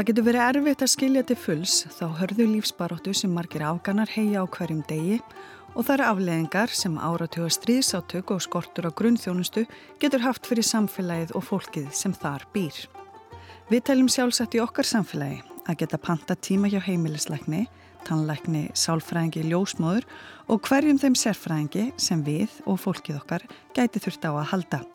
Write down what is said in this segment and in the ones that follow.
Það getur verið erfitt að skilja til fulls þá hörðu lífsbaróttu sem margir afganar heia á hverjum degi og það eru afleðingar sem áratöga stríðsátök og skortur á grunnþjónustu getur haft fyrir samfélagið og fólkið sem þar býr. Við teljum sjálfsagt í okkar samfélagi að geta panta tíma hjá heimilisleikni, tannleikni, sálfræðingi, ljósmóður og hverjum þeim sérfræðingi sem við og fólkið okkar gæti þurft á að halda.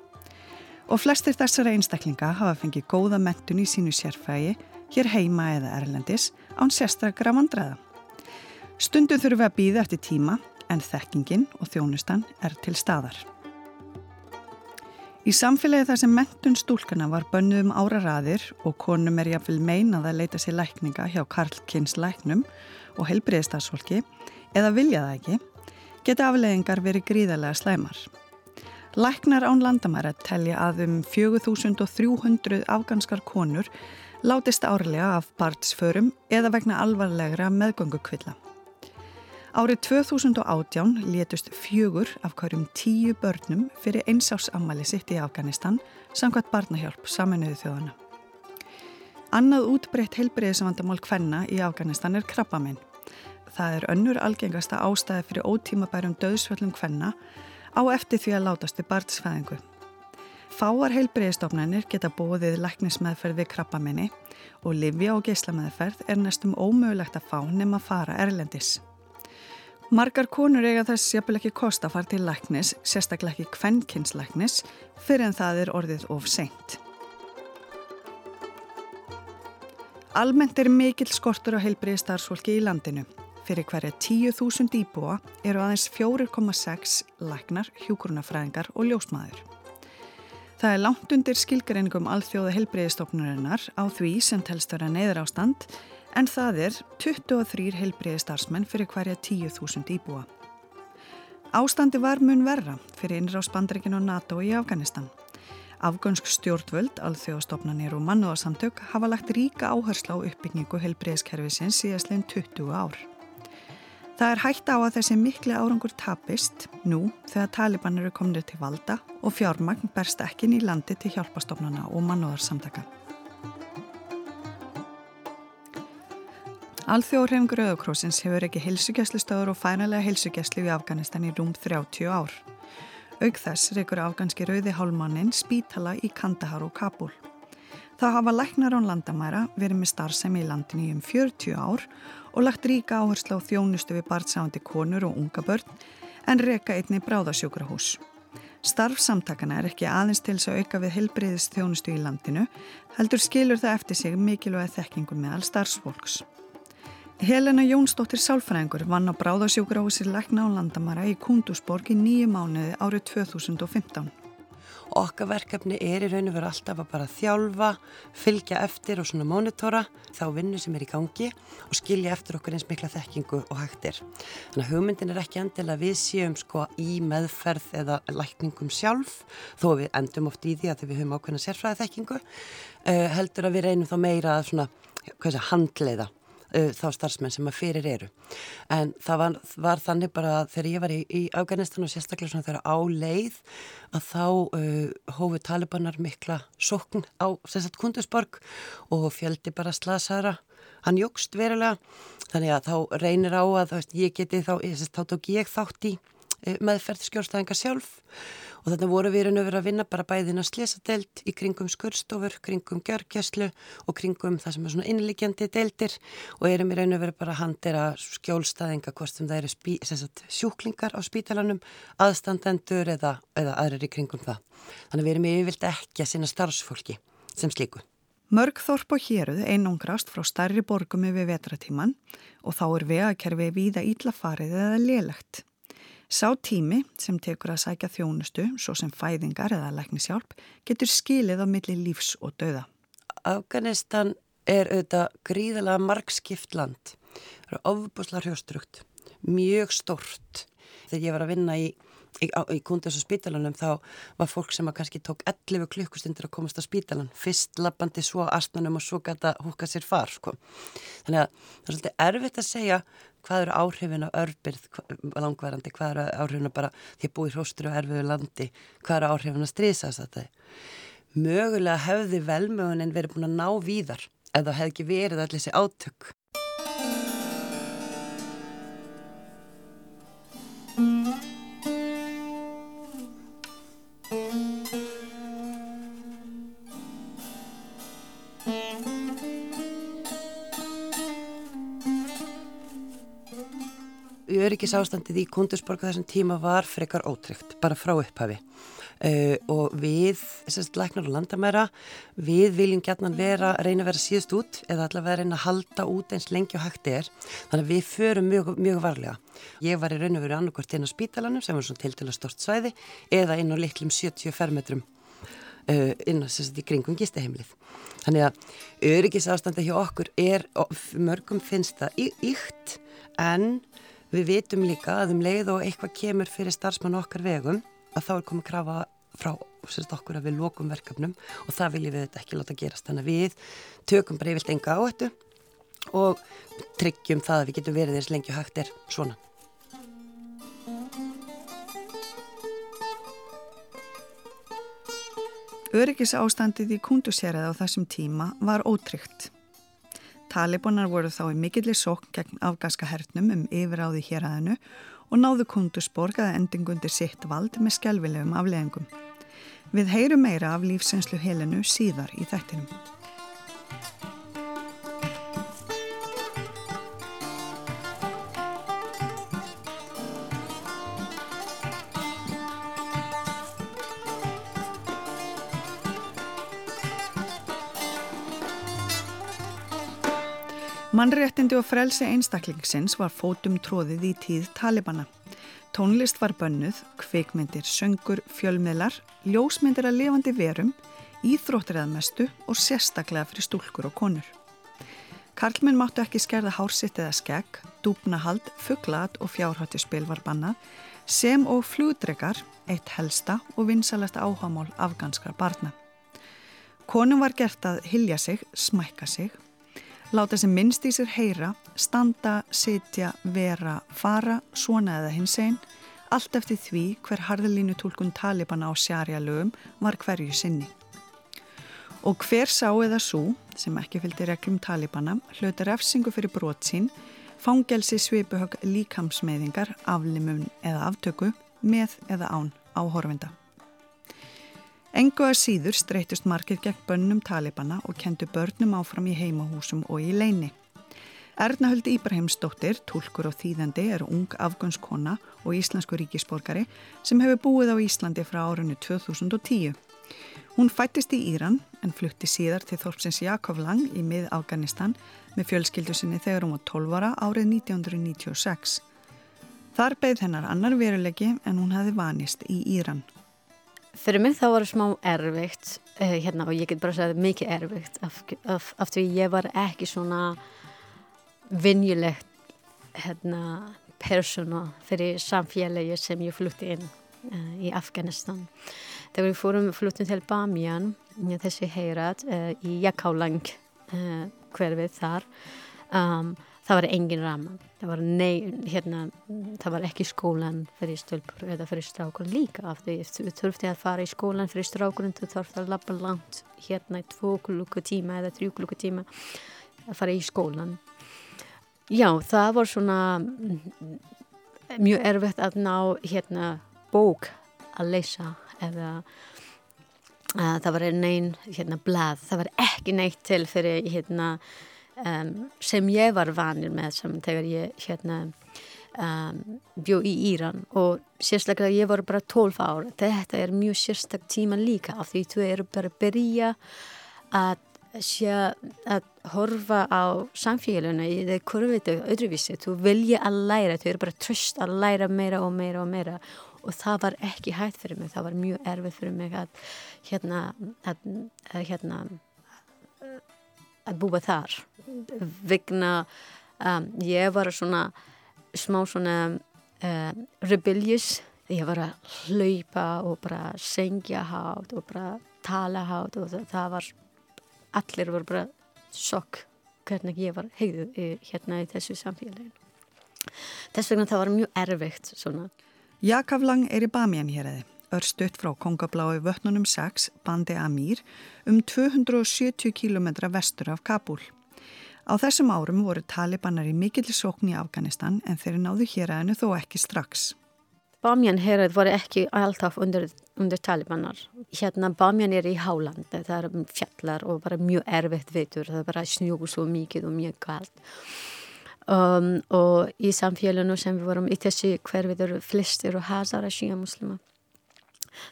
Og flestir þessara einstaklinga hafa fengið góða mentun í sínu sérfræði hér heima eða erlendis án sérstakra vandræða. Stundum þurfum við að býða eftir tíma en þekkingin og þjónustan er til staðar. Í samfélagi þar sem mentun stúlkana var bönnuð um áraraðir og konum er jáfnvel meinað að leita sér lækninga hjá Karlkins læknum og helbriðistarsfólki eða vilja það ekki, geta afleðingar verið gríðarlega slæmar. Læknar án landamæra telja að um 4300 afganskar konur látist árlega af barnsförum eða vegna alvarlegra meðgöngukvilla. Árið 2018 létust fjögur af hverjum tíu börnum fyrir einsársammali sitt í Afganistan samkvæmt barnahjálp saminuðu þjóðana. Annað útbreytt heilbreyðisvandamál hvenna í Afganistan er krabbaminn. Það er önnur algengasta ástæði fyrir ótímabærum döðsvöllum hvenna á eftir því að látast við barnsfæðingu. Fáar heilbreyðistofnænir geta bóðið læknismeðferð við krabbamenni og livja og geyslameðferð er næstum ómögulegt að fá nema að fara erlendis. Margar konur eiga þess jafnvel ekki kosta að fara til læknis, sérstaklega ekki kvennkynnslæknis, fyrir en það er orðið of seint. Almennt er mikill skortur á heilbreyðistarfsfólki í landinu. Fyrir hverja 10.000 íbúa eru aðeins 4,6 læknar, hjúgrunafræðingar og ljósmaður. Það er langt undir skilgareiningum alþjóða helbreyðistofnurinnar á því sem telst vera neyður ástand en það er 23 helbreyði starfsmenn fyrir hverja 10.000 íbúa. Ástandi var mun verra fyrir innráðsbandreikin og NATO í Afganistan. Afgönsk stjórnvöld, alþjóðastofnanir og mannúðarsamtök hafa lagt ríka áherslu á uppbyggingu helbreyðskerfisins síðastlegin 20 ár. Það er hægt á að þessi miklu árangur tapist nú þegar Taliban eru komnið til valda og fjármagn berst ekki í landi til hjálpastofnana og mannúðarsamtaka. Alþjóðrefngur Rauðakrósins hefur ekki hilsugjæslustöður og fænalega hilsugjæslu í Afganistan í rúm 30 ár. Aug þess reykur afganski Rauði Hálmannin spítala í Kandahar og Kabul. Það hafa læknar án landamæra verið með starfsemi í landinu í um 40 ár og lagt ríka áherslu á þjónustu við barnsándi konur og unga börn en reyka einni bráðasjókurahús. Starfsamtakana er ekki aðeins til þess að auka við helbreyðist þjónustu í landinu, heldur skilur það eftir sig mikilvæg þekkingu meðal starfsfólks. Helena Jónsdóttir Sálfræðingur vann á bráðasjókurahúsir Lækna á landamara í Kundusborg í nýju mánuði árið 2015 okkar verkefni er í raun og veru alltaf að bara þjálfa, fylgja eftir og svona mónitora þá vinnu sem er í gangi og skilja eftir okkur eins mikla þekkingu og hægtir. Þannig að hugmyndin er ekki endilega við séum sko í meðferð eða lækningum sjálf þó við endum oft í því að við höfum ákveðna sérfræði þekkingu uh, heldur að við reynum þá meira að svona, hvað sé, handleiða uh, þá starfsmenn sem að fyrir eru. En það var, var þannig bara að þegar ég var í, í Afganistan og sérstaklega svona þegar á leið að þá uh, hófu talibanar mikla sókn á sérstaklega Kundusborg og fjöldi bara slasara. Hann jógst verulega þannig að þá reynir á að veist, ég geti þá, þá tók ég þátt í uh, meðferð skjórnstæðinga sjálf og þetta voru við og verið að vinna bara bæðin að slesadelt í kringum skurstofur, kringum gjörgjæslu og kringum það sem er svona innlíkjandi deltir og erum raun og verið bara að skjólstaðinga hvort sem það eru spí, sagt, sjúklingar á spítalanum, aðstandendur eða, eða aðrir í kringum það. Þannig við erum yfirvilt ekki að sinna starfsfólki sem slíku. Mörg þorp og héruð einungrast frá starri borgum yfir vetratíman og þá er vegakerfi víða íllafarið eða lélegt. Sá tími sem tekur að sækja þjónustu, svo sem fæðingar eða læknisjálp, getur skilið á milli lífs og döða. Afganistan er auðvitað gríðalega margskipt land. Það er ofbúslega hrjóstrugt, mjög stort. Þegar ég var að vinna í í, í kundis og spítalanum þá var fólk sem kannski tók 11 klukkustundir að komast á spítalan fyrst lappandi svo astnunum og svo gæta húka sér far sko. þannig að það er svolítið erfitt að segja hvað eru áhrifin á örbyrð langvarandi, hvað eru áhrifin á bara því að búi hróstur og erfiðu landi hvað eru áhrifin að strísast þetta mögulega hefði velmögunin verið búin að ná víðar það hefði ekki verið allir þessi átök. Öryggisástandið í Kundusborga þessum tíma var frekar ótryggt, bara frá upphafi. Uh, og við, sérst læknar og landamæra, við viljum gætnan vera, reyna að vera síðust út eða allavega reyna að halda út eins lengi og hægt er. Þannig að við förum mjög, mjög varlega. Ég var í raun og veru annarkort inn á spítalanum sem var svona til til að stort svæði eða inn á litlum 70 fermetrum uh, inn á sérst í kringum gistaheimlið. Þannig að öryggisástandið hjá okkur er, mörgum finnst það íkt en Við vitum líka að um leið og eitthvað kemur fyrir starfsmann okkar vegum að þá er komið krafa frá sérst okkur að við lokum verkefnum og það viljum við þetta ekki láta gerast. Þannig að við tökum bara yfirlt enga áhættu og tryggjum það að við getum verið eins lengi og hægt er svona. Öryggis ástandið í kundusjæraði á þessum tíma var ótryggt. Talibanar voru þá í mikillir sokk gegn afgaska hernum um yfiráði hér aðinu og náðu kundusborg að endingundir sitt vald með skjálfilegum afleðingum. Við heyrum meira af lífsenslu helinu síðar í þettinum. Mannréttindi og frelsi einstaklingsins var fótum tróðið í tíð Talibana. Tónlist var bönnuð, kveikmyndir, söngur, fjölmiðlar, ljósmyndir að lifandi verum, íþróttir eða mestu og sérstaklega fyrir stúlkur og konur. Karlminn máttu ekki skerða hársitt eða skegg, dúpnahald, fugglat og fjárhættispil var bannað, sem og flúdregar, eitt helsta og vinsalasta áhámál afganskra barna. Konum var gert að hilja sig, smækka sig láta sem minnst í sér heyra, standa, sitja, vera, fara, svona eða hins einn, allt eftir því hver harðalínu tólkun talibana á sjarja lögum var hverju sinni. Og hver sá eða svo, sem ekki fylgdi reglum talibana, hljóti refsingu fyrir brot sín, fangelsi svipuhög líkamsmeðingar, aflimun eða aftöku, með eða án áhorfinda. Engu að síður streytust margir gegn bönnum talibana og kentu börnum áfram í heimahúsum og í leini. Ernahöldi Íbrahimsdóttir, tólkur og þýðandi, er ung afgönskona og íslensku ríkisborgari sem hefur búið á Íslandi frá árunni 2010. Hún fættist í Íran en flutti síðar til Þorpsins Jakovlang í mið Afganistan með fjölskyldu sinni þegar hún var 12 ára árið 1996. Þar beigð hennar annar verulegi en hún hefði vanist í Íran. Fyrir mig þá var það smá erfitt uh, hérna, og ég get bara segja mikið erfitt af, af, af því ég var ekki svona vinjulegt hérna, persóna fyrir samfélagi sem ég flutti inn uh, í Afganistan. Þegar við fórum fluttum til Bamiyan, þessi heirat uh, í Jakálang hverfið þar um, það var engin raman það var, nei, hérna, það var ekki skólan fyrir stölpur eða fyrir strákur líka af því þú þurfti að fara í skólan fyrir strákurinn þú þurfti að lappa langt hérna í tvo klukkutíma eða þrjú klukkutíma að fara í skólan já það var svona mjög erfitt að ná hérna bók að leysa eða uh, það var neyn hérna blað, það var ekki neitt til fyrir hérna um, sem ég var vanir með sem þegar ég hérna um, bjó í Íran og sérstaklega ég var bara 12 ár. Þetta er mjög sérstak tíma líka af því þú eru bara að byrja að sé að horfa á samfélaguna í þeir kurvitu öðruvísi, þú vilja að læra þú eru bara tröst að læra meira og meira og meira. Og það var ekki hægt fyrir mig, það var mjög erfið fyrir mig að hérna að, að hérna að búa þar. Vegna um, ég var svona smá svona um, rebellious. Ég var að hlaupa og bara sengja hát og bara tala hát og það, það var allir voru bara sokk hvernig ég var hegðu hérna í þessu samfélagin þess vegna það var mjög erfitt svona. Jakaflang er í Bamian hér eða örstuðt frá Kongablái vötnunum 6, Bandi Amir, um 270 km vestur af Kabul. Á þessum árum voru talibanar í mikill sókn í Afganistan en þeir náðu hér aðeinu þó ekki strax. Bamjan herrið voru ekki alltaf undir, undir talibanar. Hérna Bamjan er í Háland, það er fjallar og bara mjög erfitt vitur, það er bara snjóð svo mikið og mjög kallt. Um, og í samfélaginu sem við vorum í þessi hverfiður flestir og hazara síja muslima.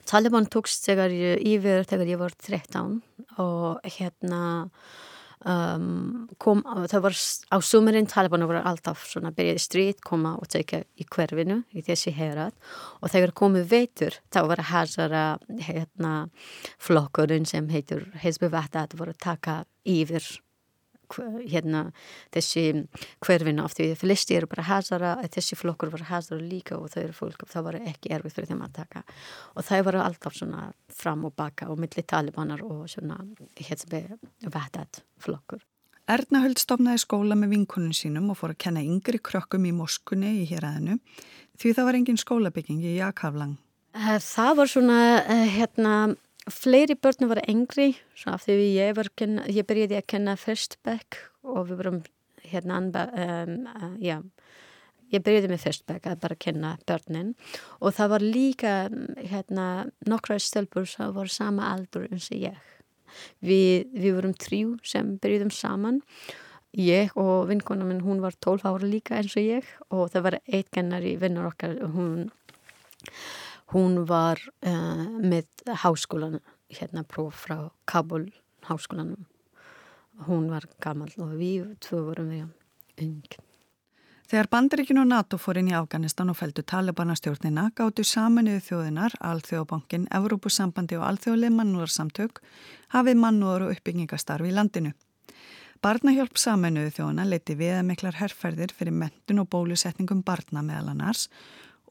Taliban tókst þegar ég yfir þegar ég var 13 og hérna um, kom, það var á sumurinn Taliban voru alltaf svona byrjaði stríð koma og teka í hverfinu í þessi herrat og þegar komið veitur þá var hazara hérna flokkurinn sem heitur Hezbollah voru taka yfir hérna þessi hverfina af því flisti eru bara hazara þessi flokkur var hazara líka og þau eru fólk það var ekki erfið fyrir þeim að taka. Og það var alltaf svona fram og baka og milli talibanar og svona hétsbe vetat flokkur. Erna höld stofnaði skóla með vinkunum sínum og fór að kenna yngri krökkum í moskunni í héræðinu því það var engin skólabygging í Jakaflang eh, Það var svona eh, hérna fleiri börnum var engri af því ég, kenna, ég byrjaði að kenna fyrstbæk og við vorum hérna um, uh, já, ég byrjaði með fyrstbæk að bara kenna börnin. Og það var líka hérna nokkra stelpur sem var sama aldur eins og ég. Við, við vorum þrjú sem byrjuðum saman. Ég og vinkona minn hún var 12 ára líka eins og ég. Og það var eitt kennar í vinnur okkar hún Hún var uh, með háskólan, hérna próf frá Kabul háskólanum. Hún var gammal og við tvö vorum við ung. Þegar Bandaríkin og NATO fór inn í Afganistan og fældu Talibanastjórnina gáttu saminuðu þjóðinar, Alþjóðabankin, Evrópusambandi og Alþjóðlega mannúðarsamtök hafið mannúðar og uppbyggingastarfi í landinu. Barnahjálp saminuðu þjóðina leiti viðamiklar herrferðir fyrir mentun og bólusetningum barna meðal annars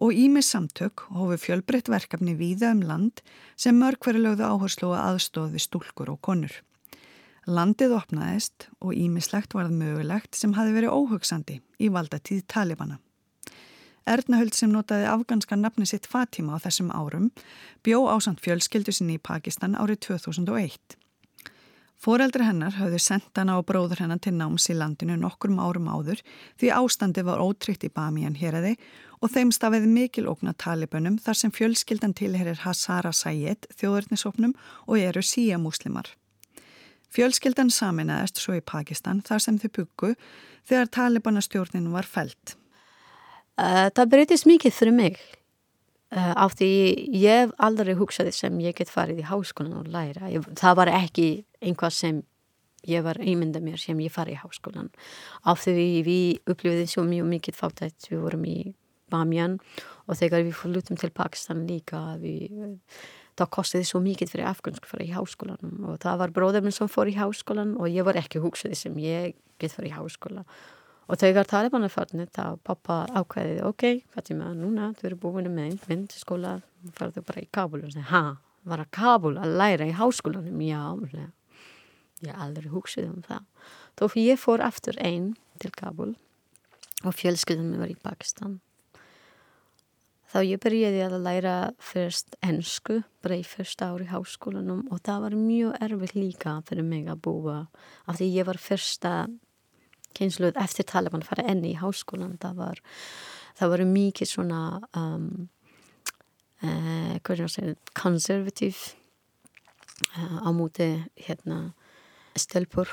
og Ímis samtök hófu fjölbreytt verkefni víða um land sem mörg verið lögðu áherslu að aðstóð við stúlkur og konur. Landið opnaðist og Ímislegt varð mögulegt sem hafi verið óhugsandi í valdatíð Talibana. Ernahöld sem notaði afganska nafni sitt Fatima á þessum árum bjó ásand fjölskyldu sinni í Pakistan árið 2001. Fóreldri hennar hafðu sendt hana og bróður hennar til náms í landinu nokkrum árum áður því ástandi var ótryggt í Bamiyan hér eði og þeim stafiði mikil ógna talibunum þar sem fjölskyldan tilherir Hazara Sayed þjóðurnisopnum og eru síamúslimar. Fjölskyldan saminæðist svo í Pakistan þar sem þau byggu þegar talibanastjórnin var fælt. Uh, það breytist mikið fyrir mig af því ég aldrei hugsaði sem ég get farið í háskólan og læra. Ég, það var ekki einhvað sem ég var einmynda mér sem ég farið í háskólan. Af því við upplifðum svo mjög mikið fáttætt við vorum í Bamiyan og þegar við flutum til Pakistan líka við, þá kostiði svo mikið fyrir afgönsk fyrir í háskólanum og það var bróður minn sem fór í háskólan og ég var ekki hugsaði sem ég get fyrir í háskóla og þegar Taliban er farnir þá pappa ákveðið ok, Fatima, núna? Þú eru búin með einn skóla, farðu bara í Kabul og það, ha, var að Kabul að læra í háskólanum, já ég aldrei hugsaði um það. Þó fyrir ég fór aftur einn til Kabul og fjölskyldum var í Pakistan. Þá ég byrjaði að læra fyrst ennsku, bara í fyrsta ári í háskólanum og það var mjög erfitt líka fyrir mig að búa af því ég var fyrsta kynsluð eftir Taliban fara enni í háskólan það var, það var mikið svona um, segja konservatív uh, á múti hérna stelpur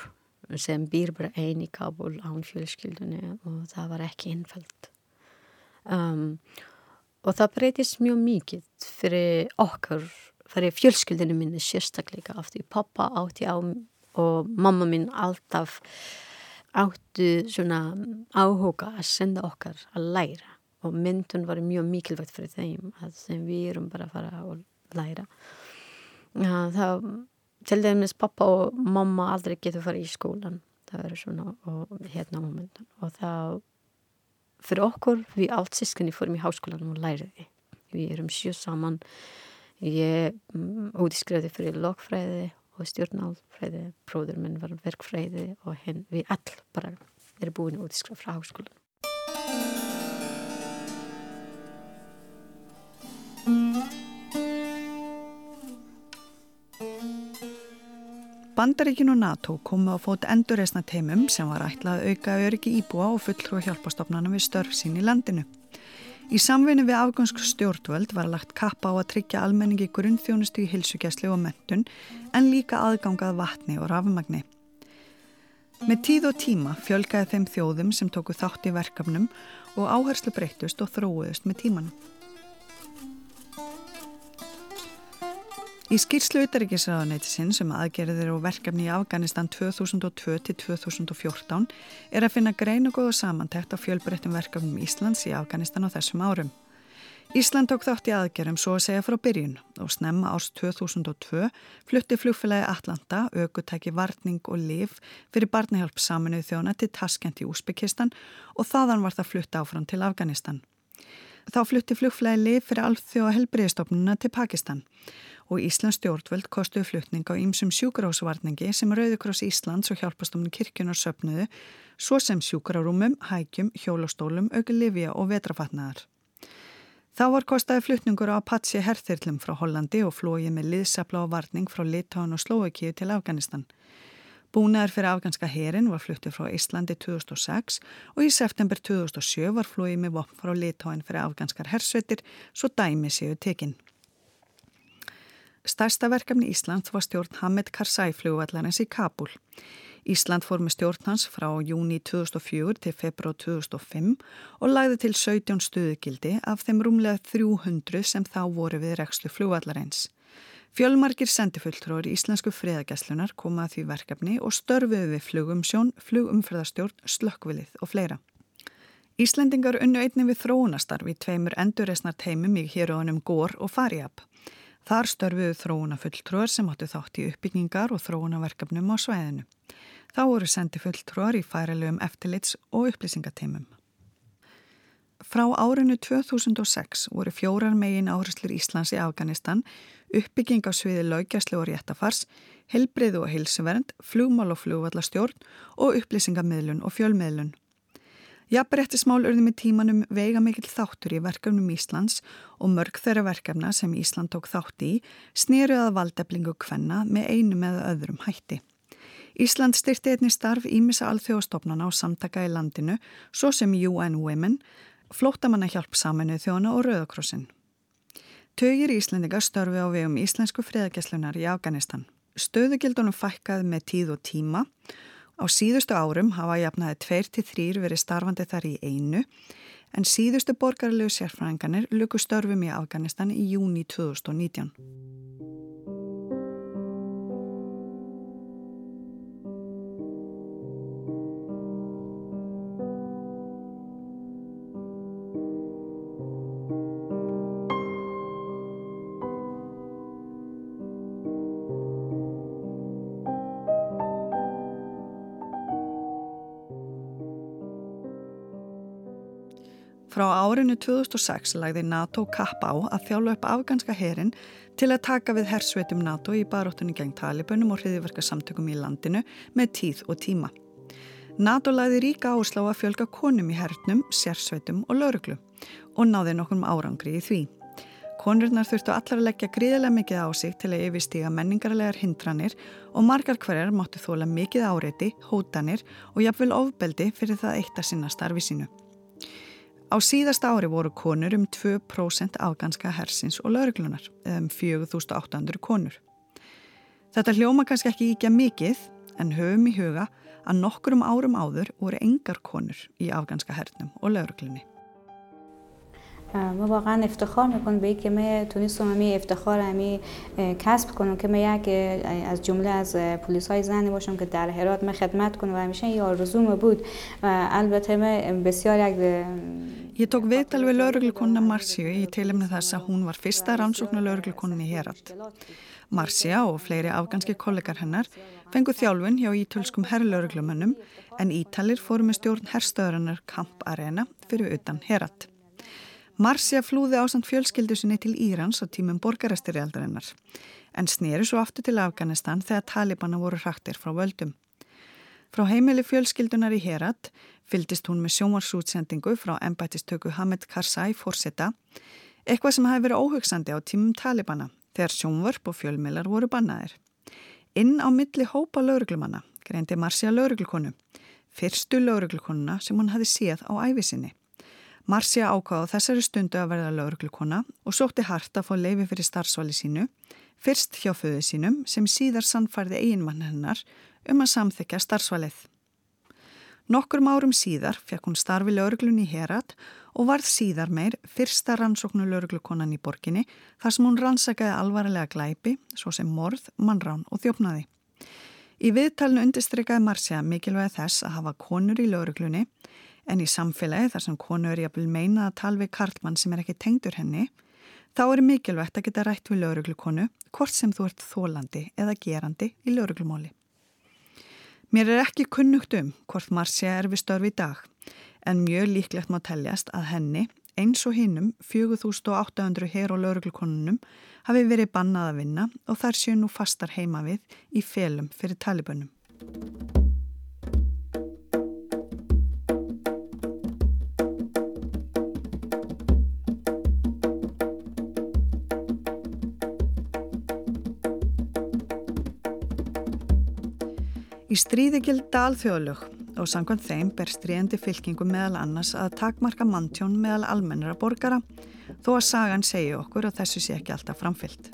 sem býr bara einn í Kabul án fjölskyldunni og það var ekki innfælt um, og það breytist mjög mikið fyrir okkur, fyrir fjölskyldinu minni sérstakleika af því pappa átti á og mamma minn alltaf áttu svona áhuga að senda okkar að læra og myndun var mjög mikilvægt fyrir þeim að þeim við erum bara að fara að læra þá til dæmis pappa og mamma aldrei getur farið í skólan það verður svona og hérna momentan og þá fyrir okkur, við allt sískinni fórum í háskólanum og læriði. Við erum sjö saman. Ég um, útskriði fyrir lokfræði og stjórnálfræði, bróður minn var verkfræði og henn við all bara erum búin út frá háskólan. Bandaríkin og NATO komu á fót endurreysna teimum sem var ætlað að auka öryggi íbúa og fulltrú hjálpastofnanum við störf sín í landinu. Í samvinni við afgangsk stjórnvöld var lagt kappa á að tryggja almenningi grunnþjónustu í hilsugjæslu og mentun en líka aðgangað vatni og rafmagni. Með tíð og tíma fjölgaði þeim þjóðum sem tóku þátt í verkefnum og áherslu breytust og þróuðust með tímanum. Í skýrslu utaríkisraðanætisinn sem um aðgerðir og verkefni í Afganistan 2002-2014 er að finna grein og góða samantækt á fjölbreyttum verkefnum Íslands í Afganistan á þessum árum. Ísland tók þátt í aðgerðum svo að segja frá byrjun og snemma árs 2002 flutti flugfélagi Atlanta, aukutæki varning og liv fyrir barnahjálp saminuð þjóna til Taskent í Úsbyggistan og þaðan var það flutti áfram til Afganistan. Þá flutti flugfélagi liv fyrir alþjóða helbriðistofnuna til Pakistan og Íslands stjórnvöld kostuðu flutning á ýmsum sjúkrásvarningi sem Rauðikross Íslands og hjálpastofnun kirkjunar söpnuðu, svo sem sjúkrarúmum, hækjum, hjólastólum, aukilifja og vetrafatnaðar. Þá var kostaði flutningur á Apache herþyrlum frá Hollandi og flóið með liðsapla og varning frá Litáin og Slovakíu til Afganistan. Búnaðar fyrir afganska herin var fluttið frá Íslandi 2006 og í september 2007 var flóið með vopn frá Litáin fyrir afganskar hersveitir svo dæmi séu tekinn. Stærsta verkefni Ísland var stjórn Hamed Karzai flugvallarins í Kabul. Ísland fór með stjórn hans frá júni 2004 til februar 2005 og lagði til 17 stuðugildi af þeim rúmlega 300 sem þá voru við rekslu flugvallarins. Fjölmarkir sendifulltrúar í Íslensku friðagæslunar komaði því verkefni og störfuði við flugumsjón, flugumfröðastjórn, slökkvilið og fleira. Íslendingar unnu einni við þróunastarfi tveimur endurreysnar teimum í héruðunum Gór og Farjab. Þar störfuðu þróuna fulltrúar sem áttu þátt í uppbyggingar og þróunaverkefnum á svæðinu. Þá voru sendi fulltrúar í færilegum eftirlits og upplýsingateimum. Frá árinu 2006 voru fjórar megin áherslur Íslands í Afganistan, uppbygging á sviði laugjæslu og réttafars, helbrið og heilsuvernd, flugmál og flugvallastjórn og upplýsingamiðlun og fjölmiðlun. Jafnbrettismál urði með tímanum veiga mikil þáttur í verkefnum Íslands og mörg þeirra verkefna sem Ísland tók þátt í snýru að valdeflingu kvenna með einu með öðrum hætti. Ísland styrti einni starf ímissa alþjóðastofnana á samtaka í landinu svo sem UN Women, flótamanna hjálp saminu þjóna og Rauðakrossin. Tögir Íslendinga störfi á vegum íslensku friðageslunar í Afganistan. Stöðugildunum fækkaði með tíð og tíma Á síðustu árum hafa jafnaði tveir til þrýr verið starfandi þar í einu en síðustu borgarlegu sérfræðinganir luku störfum í Afganistan í júni 2019. Frá árinu 2006 lagði NATO kapp á að þjála upp afganska herin til að taka við hersveitum NATO í baróttunni gegn talibunum og hriðiverkarsamtökum í landinu með tíð og tíma. NATO lagði ríka áslá að fjölga konum í hernum, sérsveitum og lauruglu og náði nokkur árangri í því. Konurnar þurftu allar að leggja gríðilega mikið á sig til að yfirstíga menningarlegar hindranir og margar hverjar máttu þóla mikið áreiti, hótanir og jafnvel ofbeldi fyrir það eitt að sinna starfi sínu. Á síðasta ári voru konur um 2% afganska hersins og lauruglunar, eða um 4800 konur. Þetta hljóma kannski ekki íkja mikið, en höfum í huga að nokkur um árum áður voru engar konur í afganska hernum og lauruglunni. ما واقعا افتخار میکنم به این که من تونستم همی افتخار همی کسب کنم که من یک از جمله از پلیس های زنی باشم که در هرات من خدمت کنم و همیشه این آرزوم بود و البته من بسیار یک Ég tók viðtal við lauruglukonuna Marciu í tilumni þess að hún var fyrsta rannsóknu lauruglukonin í Herat. Marcia og fleiri afganski kollegar hennar fengu þjálfun hjá ítölskum herrlauruglumönnum en Ítalir fóru með stjórn herrstöðurinnar Kamp Arena fyrir utan Herat. Marcia flúði ásand fjölskyldu sinni til Írans á tímum borgarastyrjaldarinnar en snýru svo aftur til Afganistan þegar talibana voru hraktir frá völdum. Frá heimili fjölskyldunar í Herat fyldist hún með sjómarsútsendingu frá embættistöku Hamed Karzai fórseta, eitthvað sem hafi verið óhugsandi á tímum talibana þegar sjónvörp og fjölmilar voru bannaðir. Inn á milli hópa lauruglumanna greindi Marcia lauruglukonu, fyrstu lauruglukonuna sem hún hafi séð á æfisinni. Marcia ákvaða þessari stundu að verða lauruglukona og sótti hart að fá leifi fyrir starfsvali sínu, fyrst hjá föðu sínum sem síðar sannfærði eiginmann hennar um að samþykja starfsvalið. Nokkur árum síðar fekk hún starfi lauruglun í Herat og varð síðar meir fyrsta rannsóknu lauruglukonan í borginni þar sem hún rannsakaði alvarlega glæpi, svo sem morð, mannrán og þjófnaði. Í viðtalinu undirstrykaði Marcia mikilvæg þess að hafa konur í lauruglunni en í samfélagi þar sem konur er jafnvel meina að tala við karlmann sem er ekki tengdur henni, þá er mikilvægt að geta rætt við lauruglukonu hvort sem þú ert þólandi eða gerandi í lauruglumóli. Mér er ekki kunnugt um hvort Marcia er við störfi í dag en mjög líklegt má teljast að henni, eins og hinnum 4800 hér og lauruglukonunum hafi verið bannað að vinna og þar séu nú fastar heima við í felum fyrir talibunum. Í stríði gilda alþjóðlög og sangvann þeim ber stríðandi fylkingu meðal annars að takmarka manntjón meðal almennara borgara þó að sagan segi okkur að þessu sé ekki alltaf framfyllt.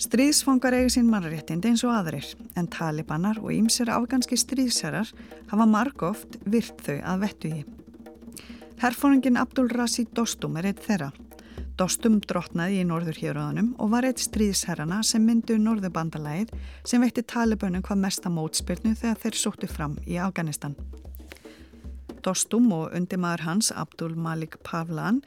Stríðsfangar eigi sín mannréttindi eins og aðrir en talibanar og ímsir afganski stríðsherrar hafa margóft virt þau að vettu í. Herfóringin Abdul Razi Dostum er eitt þeirra. Dostum drotnaði í norður héröðunum og var eitt stríðsherrana sem myndu norðubandalæð sem veitti talibönum hvað mesta mótspyrnu þegar þeir sóttu fram í Afganistan. Dostum og undimaður hans Abdul Malik Pavlan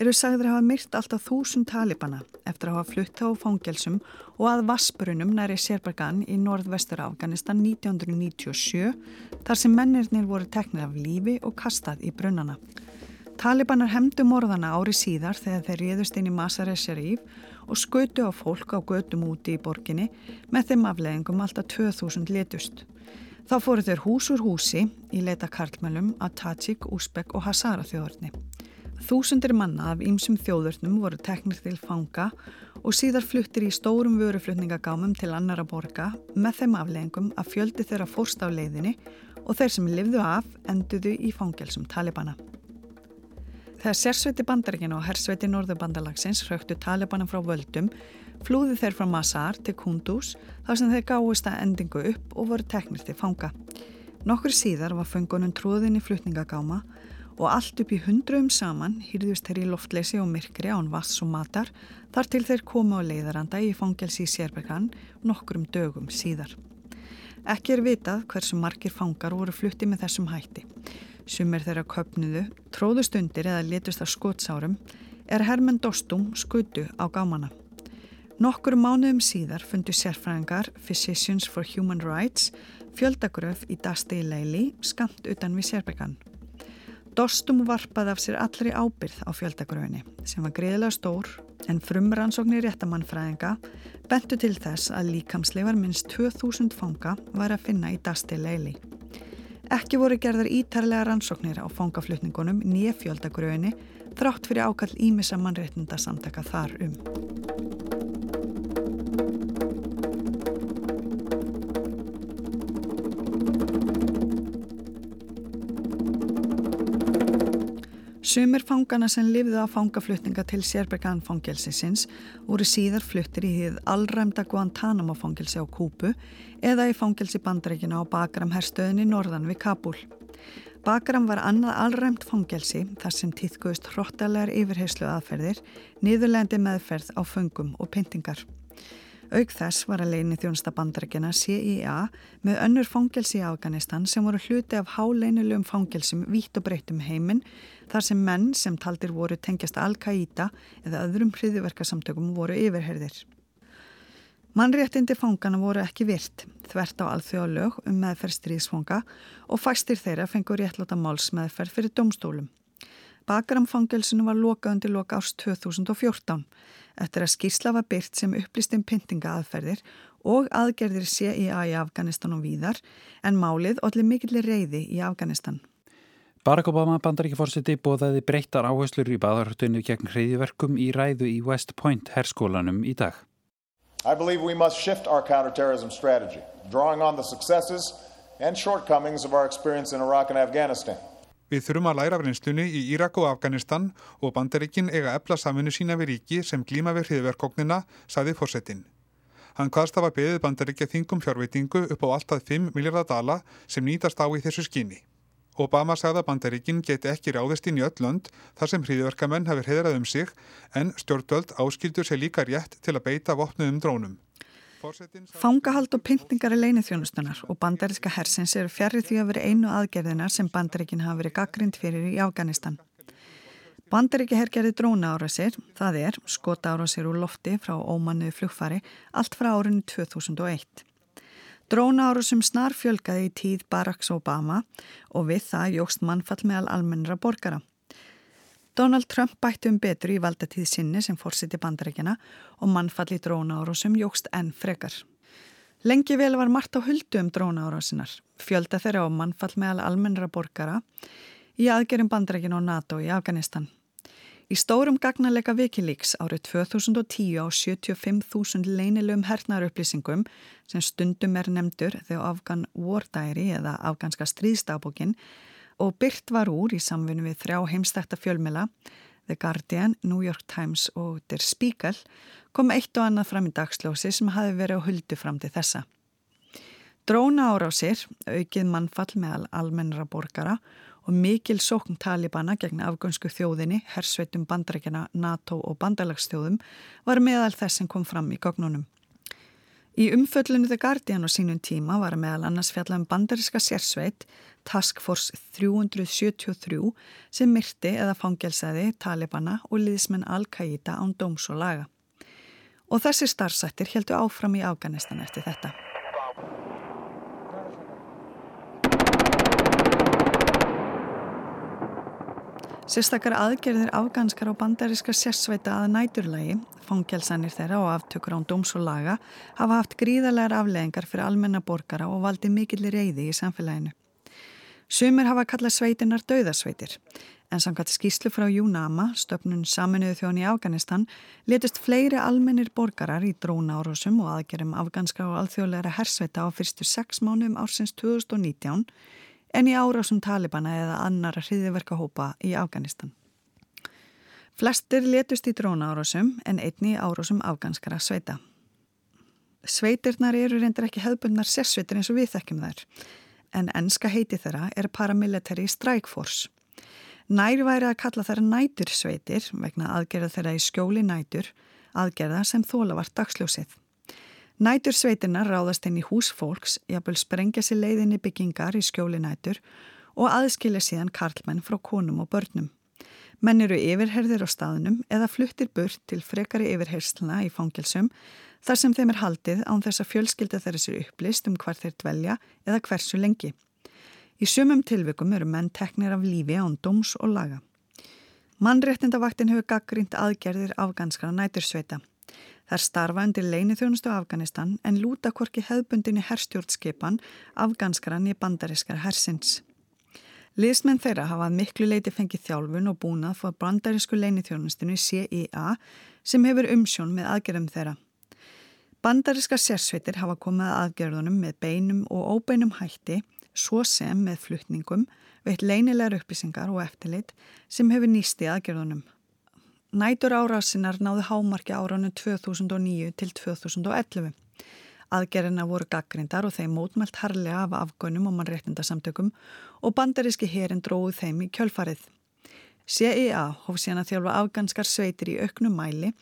eru sagður að hafa myrt alltaf þúsund talibana eftir að hafa flutt á fangelsum og að Vassbrunum næri Sérbergan í norðvestur Afganistan 1997 þar sem mennirnir voru teknir af lífi og kastað í brunnana. Talibanar hemdu morðana ári síðar þegar þeir réðust inn í Masare Sharif og skautu á fólk á gödum úti í borginni með þeim afleggingum alltaf 2000 letust. Þá fóru þeir hús úr húsi í leita karlmælum að Tajik, Úsbek og Hazara þjóðurni. Þúsundir manna af ýmsum þjóðurnum voru teknir til fanga og síðar fluttir í stórum vöruflutningagámum til annara borga með þeim afleggingum að fjöldi þeirra fórst á leiðinni og þeir sem livðu af enduðu í fangelsum Talibana. Þegar sérsveiti bandaríkinu og hersveiti norðubandalagsins hröktu Talibana frá völdum, flúði þeir frá Masar til Kunduz þar sem þeir gáist að endingu upp og voru teknir til fanga. Nokkur síðar var fengunum tróðin í flutningagáma og allt upp í hundruðum saman hýrðust þeir í loftleysi og myrkri án vass og matar þar til þeir komu á leiðaranda í fangelsi í Sérbergan nokkrum dögum síðar. Ekki er vitað hversu margir fangar voru flutti með þessum hætti. Sumir þeirra köpnuðu, tróðust undir eða letust af skotsárum, er Hermann Dostum skutu á gámana. Nokkur mánuðum síðar fundu sérfræðingar Physicians for Human Rights fjöldagröf í Dasti Leili skamt utan við Sérbergan. Dostum varpaði af sér allri ábyrð á fjöldagröfinni sem var greiðilega stór en frumrannsóknir réttamannfræðinga bentu til þess að líkamsleifar minnst 2000 fanga var að finna í Dasti Leili. Ekki voru gerðar ítarlega rannsóknir á fangaflutningunum nýja fjöldagröfinni þrátt fyrir ákall ímissa mannréttinda samtaka þar um. Sumir fangana sem lifðu á fangaflutninga til Sérbergan fangelsisins voru síðar fluttir í hið allræmda Guantanamo fangelsi á Kúpu eða í fangelsi bandreikina á Bagram herstöðinni norðan við Kabul. Bagram var annað allræmt fangelsi þar sem týðgöðust hróttalegar yfirheyslu aðferðir, niðurlendi meðferð á föngum og pyntingar. Aug þess var að leini þjónsta bandarækjana CIA með önnur fangelsi í Afganistan sem voru hluti af háleinulegum fangelsum vítt og breytt um heiminn þar sem menn sem taldir voru tengjast Al-Qaida eða öðrum hriðiverkasamtökum voru yfirherðir. Mannréttindi fangana voru ekki virt, þvert á alþjóðalög um meðferð stríðsfanga og fæstir þeirra fengur réttlota máls meðferð fyrir domstólum. Bakramfangelsinu var lokað undir loka árs 2014 eftir að skýrsla var byrt sem upplýstum pyntinga aðferðir og aðgerðir CIA í Afganistan og víðar en málið allir mikillir reyði í Afganistan. Barack Obama bandaríkjaforsiti bóðaði breyttar áherslur í baðarhuttunni gegn hreyðiverkum í ræðu í West Point herskólanum í dag. I believe we must shift our counterterrorism strategy, drawing on the successes and shortcomings of our experience in Iraq and Afghanistan. Við þurfum að læra af reynslunni í Írak og Afganistan og bandaríkin eiga efla saminu sína við ríki sem glíma við hriðverkóknina, saði fórsetin. Hann hvaðst hafa beðið bandaríkja þingum fjárveitingu upp á alltaf 5 miljardar dala sem nýtast á í þessu skinni. Obama sagði að bandaríkin geti ekki ráðist inn í öll lönd þar sem hriðverkamenn hafi hriðrað um sig en stjórnvöld áskildur sér líka rétt til að beita vopnuðum drónum. Fangahald og pyntingar er leinið þjónustunar og bandariska hersins eru fjarrir því að veri einu aðgerðinar sem bandarikin hafa verið gaggrind fyrir í Afganistan. Bandaríki hergerði dróna árasir, það er skota árasir úr lofti frá ómannuði flugfari, allt frá árinu 2001. Dróna árasum snar fjölgaði í tíð Baracks Obama og við það jógst mannfall meðal almennra borgara. Donald Trump bætti um betur í valdatíð sinni sem fórsiti bandarækjana og mannfall í drónaárásum jógst enn frekar. Lengi vel var margt á huldu um drónaárásinar, fjölda þeirra á mannfall meðal almennra borgara í aðgerum bandarækjana og NATO í Afganistan. Í stórum gagnarleika Wikileaks árið 2010 á 75.000 leinilum hernaðarupplýsingum sem stundum er nefndur þegar Afgan War Diary eða afganska stríðstabókin og byrt var úr í samfunnu við þrjá heimstækta fjölmela, The Guardian, New York Times og Der Spiegel, kom eitt og annað fram í dagsljósi sem hafi verið á huldu fram til þessa. Dróna árásir, aukið mannfall meðal almennra borgara og mikil sókn talibana gegn afgönsku þjóðinni, hersveitum bandrækjana, NATO og bandalagsþjóðum var meðal þess sem kom fram í gognunum. Í umföllinu The Guardian á sínum tíma var meðal annars fjallað um bandariska sérsveit Task Force 373 sem myrti eða fangelsaði Talibana og liðsmenn Al-Qaida án dóms og laga. Og þessi starfsættir heldu áfram í Afganistan eftir þetta. Sérstakar aðgerðir afganskar á bandariska sérsveita að næturlægi, fangelsanir þeirra og aftökur án dóms og laga hafa haft gríðarlegar afleðingar fyrir almenna borgara og valdi mikill reyði í samfélaginu. Sumir hafa kallað sveitinar döðasveitir, en samkvæmt skýslu frá Júnama, stöpnun saminuðu þjón í Afganistan, letist fleiri almennir borgarar í dróna árásum og aðgerðum afganskar og alþjóðleira hersveita á fyrstu sex mánum ársins 2019 en í árásum Talibana eða annara hriðiverkahópa í Afganistan. Flestir letust í dróna árásum en einni árásum afganskara sveita. Sveitirnar eru reyndir ekki hefðbundnar sérsveitir eins og við þekkjum þær, en enska heiti þeirra er Paramilitary Strike Force. Nær væri að kalla þeirra nætursveitir vegna aðgerða þeirra í skjóli nætur, aðgerða sem þóla vart dagsljósið. Nætur sveitina ráðast í hús fólks, jafnvel sprengja sér leiðinni byggingar í skjóli nætur og aðskilja síðan karlmenn frá konum og börnum. Menn eru yfirherðir á staðnum eða fluttir burt til frekari yfirhersluna í fangilsum þar sem þeim er haldið án þess að fjölskylda þeirra sér upplist um hvar þeir dvelja eða hversu lengi. Í sumum tilvikum eru menn teknir af lífi án dóms og laga. Mannréttindavaktin hefur gaggrínt aðgerðir afganskara nætursveita. Þær starfa undir leini þjónustu Afganistan en lúta korki hefðbundinni herstjórnskipan afganskaran í bandariskar hersins. Liðsmenn þeirra hafað miklu leiti fengið þjálfun og búnað fór bandarísku leini þjónustinu CIA sem hefur umsjón með aðgerðum þeirra. Bandaríska sérsveitir hafa komið að aðgerðunum með beinum og óbeinum hætti svo sem með flutningum veitt leinilegar upplýsingar og eftirlit sem hefur nýst í aðgerðunum. Nætur árásinnar náðu hámarki áranu 2009 til 2011. Aðgerina voru gaggrindar og þeim mótmælt harlega af afgönum og mannréttindasamtökum og bandaríski herin dróðu þeim í kjölfarið. CIA hóf síðan að þjálfa afganskar sveitir í auknum mæli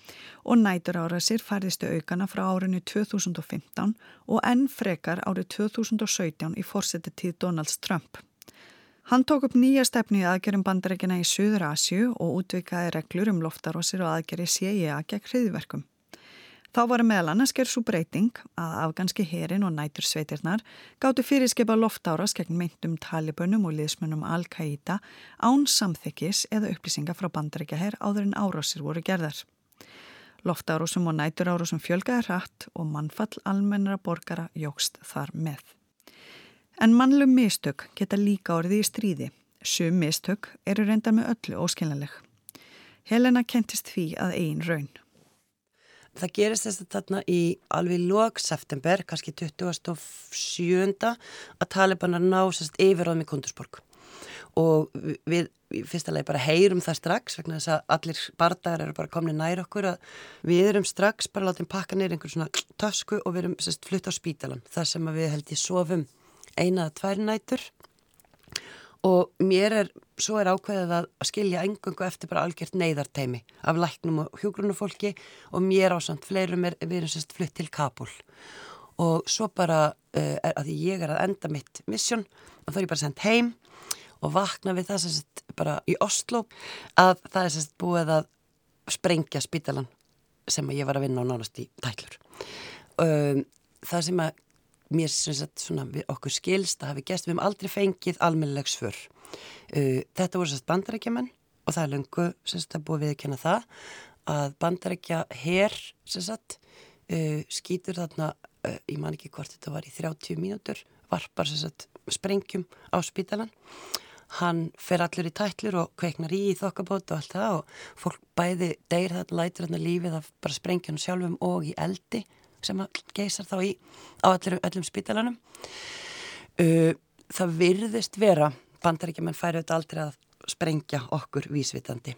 og nætur árasir færðistu aukana frá árinu 2015 og enn frekar árið 2017 í fórseti tíð Donalds Trump. Hann tók upp nýja stefni í aðgerum bandarækina í Suður Asju og útvikaði reglur um loftarósir og aðgeri CIA gegn hriðverkum. Þá var meðal annars gerð svo breyting að afganski herin og nætur sveitirnar gáttu fyrirskipa loftáras gegn myndum talibunum og liðsmunum Al-Qaida án samþykkis eða upplýsinga frá bandarækjaher áður en árásir voru gerðar. Loftárásum og næturárásum fjölgaði hratt og mannfall almennara borgara jógst þar með. En mannlum mistök geta líka orðið í stríði. Sum mistök eru reynda með öllu óskiljanleg. Helena kentist því að einn raun. það gerist þess að þarna í alveg lók september, kannski 27. að Talibanar ná sérst yfiráðum í Kundusborg og við fyrsta lagi bara heyrum það strax vegna þess að allir bardagar eru bara komni nær okkur að við erum strax bara látið pakka neyri einhvern svona tösku og við erum sérst flutt á spítalan þar sem við held í sofum einaða tvær nætur. Og mér er, svo er ákveðið að skilja engungu eftir bara algjört neyðarteimi af læknum og hjógrunufólki og mér ásand, fleirum er, við erum sérst flutt til Kabul og svo bara, uh, er, að ég er að enda mitt missjón og þá er ég bara sendt heim og vakna við það sérst bara í Oslo að það er sérst búið að sprengja spítalan sem ég var að vinna á nánast í tællur um, það sem að mér sagt svona okkur skilst að hafi gæst, við hefum aldrei fengið almennilegs fyrr. Uh, þetta voru sérst bandarækjaman og það er lungu sem sagt að búið við að kenna það að bandarækja herr sem sagt uh, skýtur þarna, uh, ég man ekki hvort þetta var í 30 mínútur, varpar sagt sprengjum á spítalan hann fer allur í tætlur og kveiknar í í þokkabót og allt það og fólk bæði deyr þarna lætur þarna lífið af bara sprengjanum sjálfum og í eldi sem geysar þá í á allur, öllum spítalanum. Uh, það virðist vera bandaríkjumenn færi auðvitað aldrei að sprengja okkur vísvitandi.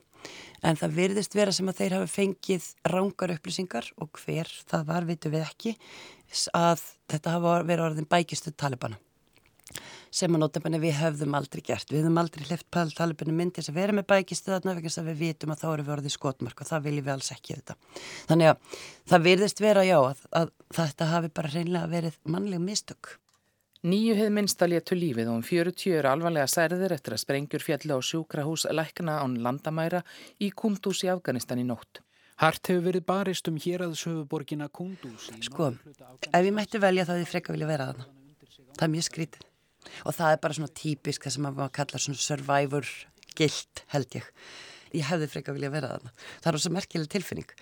En það virðist vera sem að þeir hafi fengið rángar upplýsingar og hver það var, vitum við ekki að þetta hafa verið orðin bækistu talibana sem að notabenni við höfðum aldrei gert. Við höfum aldrei hlift talibinu myndi þess að vera með bækistu þarna vegna þess að við vitum að þá eru við orðið skotmark og það viljum við alls ekki þetta. Þannig að það virðist vera já að, að þetta hafi bara reynlega verið mannleg mistök. Nýju hefð minnst að léttu lífið og um 40 eru alvarlega særðir eftir að sprengjur fjalli á sjúkrahús lækna án landamæra í Kundús í Afganistan í nótt. Hart hefur verið barist um hér að söfuborgina Kundús. Sko, ef ég mætti velja þá þið freka vilja vera þarna. Það er mjög skrítið og það er bara svona típisk það sem maður kallar svona survivor gilt held ég. Ég hefði freka vilja vera þarna. Það er ós að merkileg tilfinning.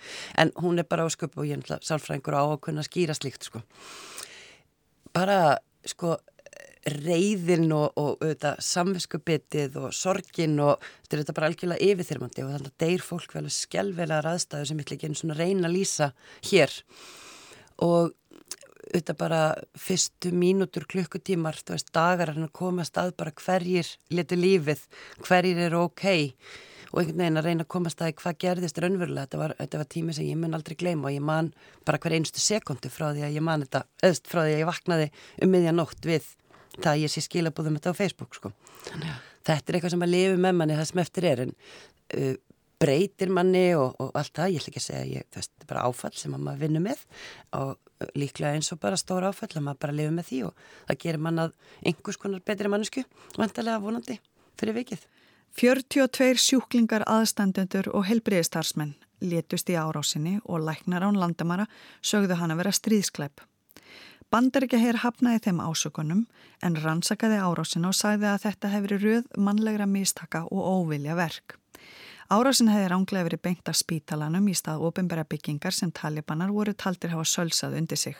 En hún er bara á sköpu og ég er náttúrulega sálfræðingur á að kunna skýra slíkt sko. Bara sko reyðin og, og auðvitað samviskubitið og sorgin og þetta er þetta bara algjörlega yfirþyrmandi og þannig að deyr fólk vel að skjálfvelar aðstæðu sem ég ekki einn svona reyna að lýsa hér. Og auðvitað bara fyrstu mínútur klukkutímar, þú veist, dagar að koma stað bara hverjir letu lífið, hverjir eru ok og einhvern veginn að reyna að koma stað í hvað gerðist raunverulega, þetta var, þetta var tími sem ég mun aldrei gleyma og ég man bara hver einstu sekundu frá því að ég man þetta, eðst frá því að ég vaknaði um miðjanótt við það að ég sé skilabúðum þetta á Facebook sko. Þetta er eitthvað sem að lifi með manni það sem eftir er en uh, breytir manni og, og allt það, ég ætla ekki að segja ég, það er bara áfall sem maður vinnur með og líklega eins og bara stóra áfall að maður bara lifi með því og það gerir mann að einhvers konar betri mannesku vantarlega vonandi fyrir vikið. 42 sjúklingar aðstandendur og helbriðistarsmenn létust í árásinni og læknar án landamara sögðu hann að vera stríðskleip. Bandaríkja heyr hafnaði þeim ásökunum en rannsakaði árásina og sagði að þetta hefur röð mannlegra mistaka og óvilja verk. Árásin hefði ránglega verið beint af spítalanum í stað ofinbæra byggingar sem talibanar voru taldir hafa sölsað undir sig.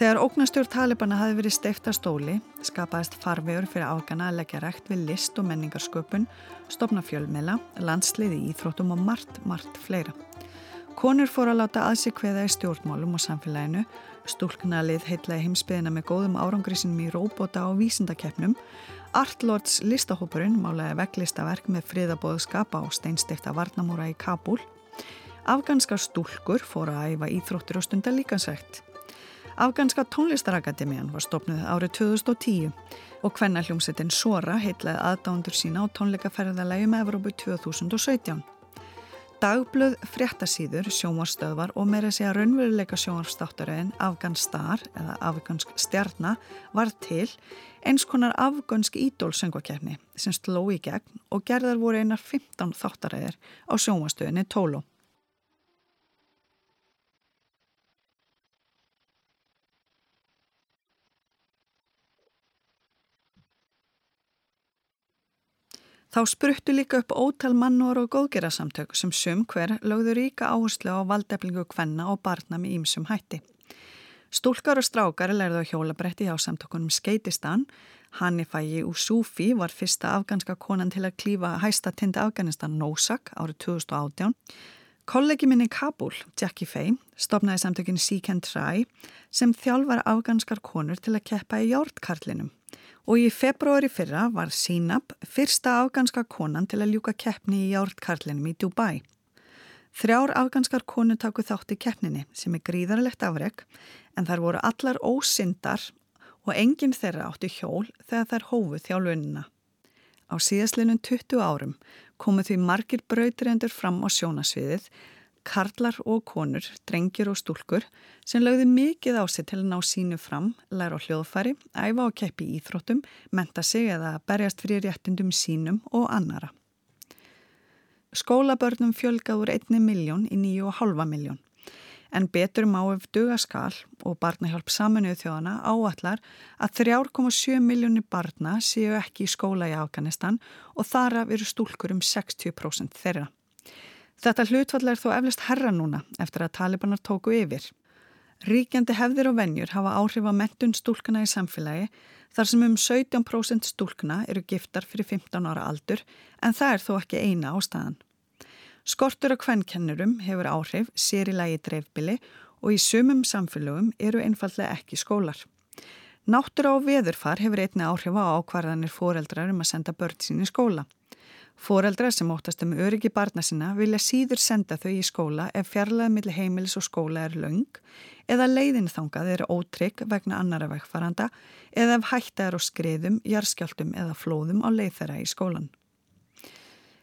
Þegar ógnastjórn Talibana hafi verið steifta stóli, skapaðist farvegur fyrir afgana að leggja rægt við list og menningarsköpun, stopna fjölmela, landsliði íþróttum og margt, margt fleira. Konur fór að láta aðsikveða í stjórnmálum og samfélaginu, stúlknalið heitlaði heimsbyðina með góðum árangrisinum í róbóta og vísindakeppnum, Artlords listahópurinn málaði veglistaverk með friðabóðskapa og steinstifta varnamúra í Kabul, afganskar stúlkur fór að æfa íþróttir og stunda líkansætt. Afganska tónlistarakademian var stopnuð árið 2010 og hvenna hljómsettin Sora heitlaði aðdándur sína á tónleikaferðalagi með Evrópu 2017. Dagblöð fréttasýður, sjómarstöðvar og meira segja raunveruleika sjómarstáttaröðin Afgan Star eða Afgansk stjarnar var til eins konar afgansk ídólsöngvakefni sem sló í gegn og gerðar voru einar 15 þáttaröðir á sjómarstöðinni Tóló. Þá spruttu líka upp ótal mannor og góðgerarsamtök sem sum hver lögðu ríka áherslu á valdeflingu kvenna og barna með ímsum hætti. Stúlkar og strákar lærðu á hjólabretti hjá samtökunum Skeitistan. Hanifægi Usufi var fyrsta afganska konan til að klífa hæsta tindi Afganistan Nosak árið 2018. Kollegi minni Kabul, Jackie Faye, stopnaði samtökin Seek and Try sem þjálfar afganskar konur til að keppa í hjórtkarlinum og í februari fyrra var Sínab fyrsta afganska konan til að ljúka keppni í jártkarlinum í Dubai. Þrjár afganskar konu taku þátt í keppninni sem er gríðarlegt afreg en þar voru allar ósyndar og enginn þeirra átti hjól þegar þær hófu þjálfunina. Á síðastlinum 20 árum komu því margir brautriendur fram á sjónasviðið karlar og konur, drengir og stúlkur sem lögðu mikið á sig til að ná sínu fram, læra á hljóðfæri, æfa og keppi íþróttum, menta sig eða berjast fyrir réttundum sínum og annara. Skólabörnum fjölgað úr einni miljón í nýju og halva miljón. En betur má ef dugaskal og barnahjálp saminuð þjóðana áallar að 3,7 miljónir barna séu ekki í skóla í Afganistan og þar af eru stúlkur um 60% þeirra. Þetta hlutfall er þó eflust herra núna eftir að talibanar tóku yfir. Ríkjandi hefðir og vennjur hafa áhrif á mentun stúlkuna í samfélagi þar sem um 17% stúlkuna eru giftar fyrir 15 ára aldur en það er þó ekki eina ástæðan. Skortur og kvennkennurum hefur áhrif sér í lagi dreifbili og í sumum samfélögum eru einfallega ekki skólar. Náttur á veðurfar hefur einni áhrif á ákvarðanir foreldrar um að senda börn sín í skóla. Fóreldrar sem óttast um öryggi barna sinna vilja síður senda þau í skóla ef fjarlæðið millir heimilis og skóla er laung eða leiðinþangað eru ótrygg vegna annara vegfaranda eða ef hætta er á skriðum, jarskjáltum eða flóðum á leið þeirra í skólan.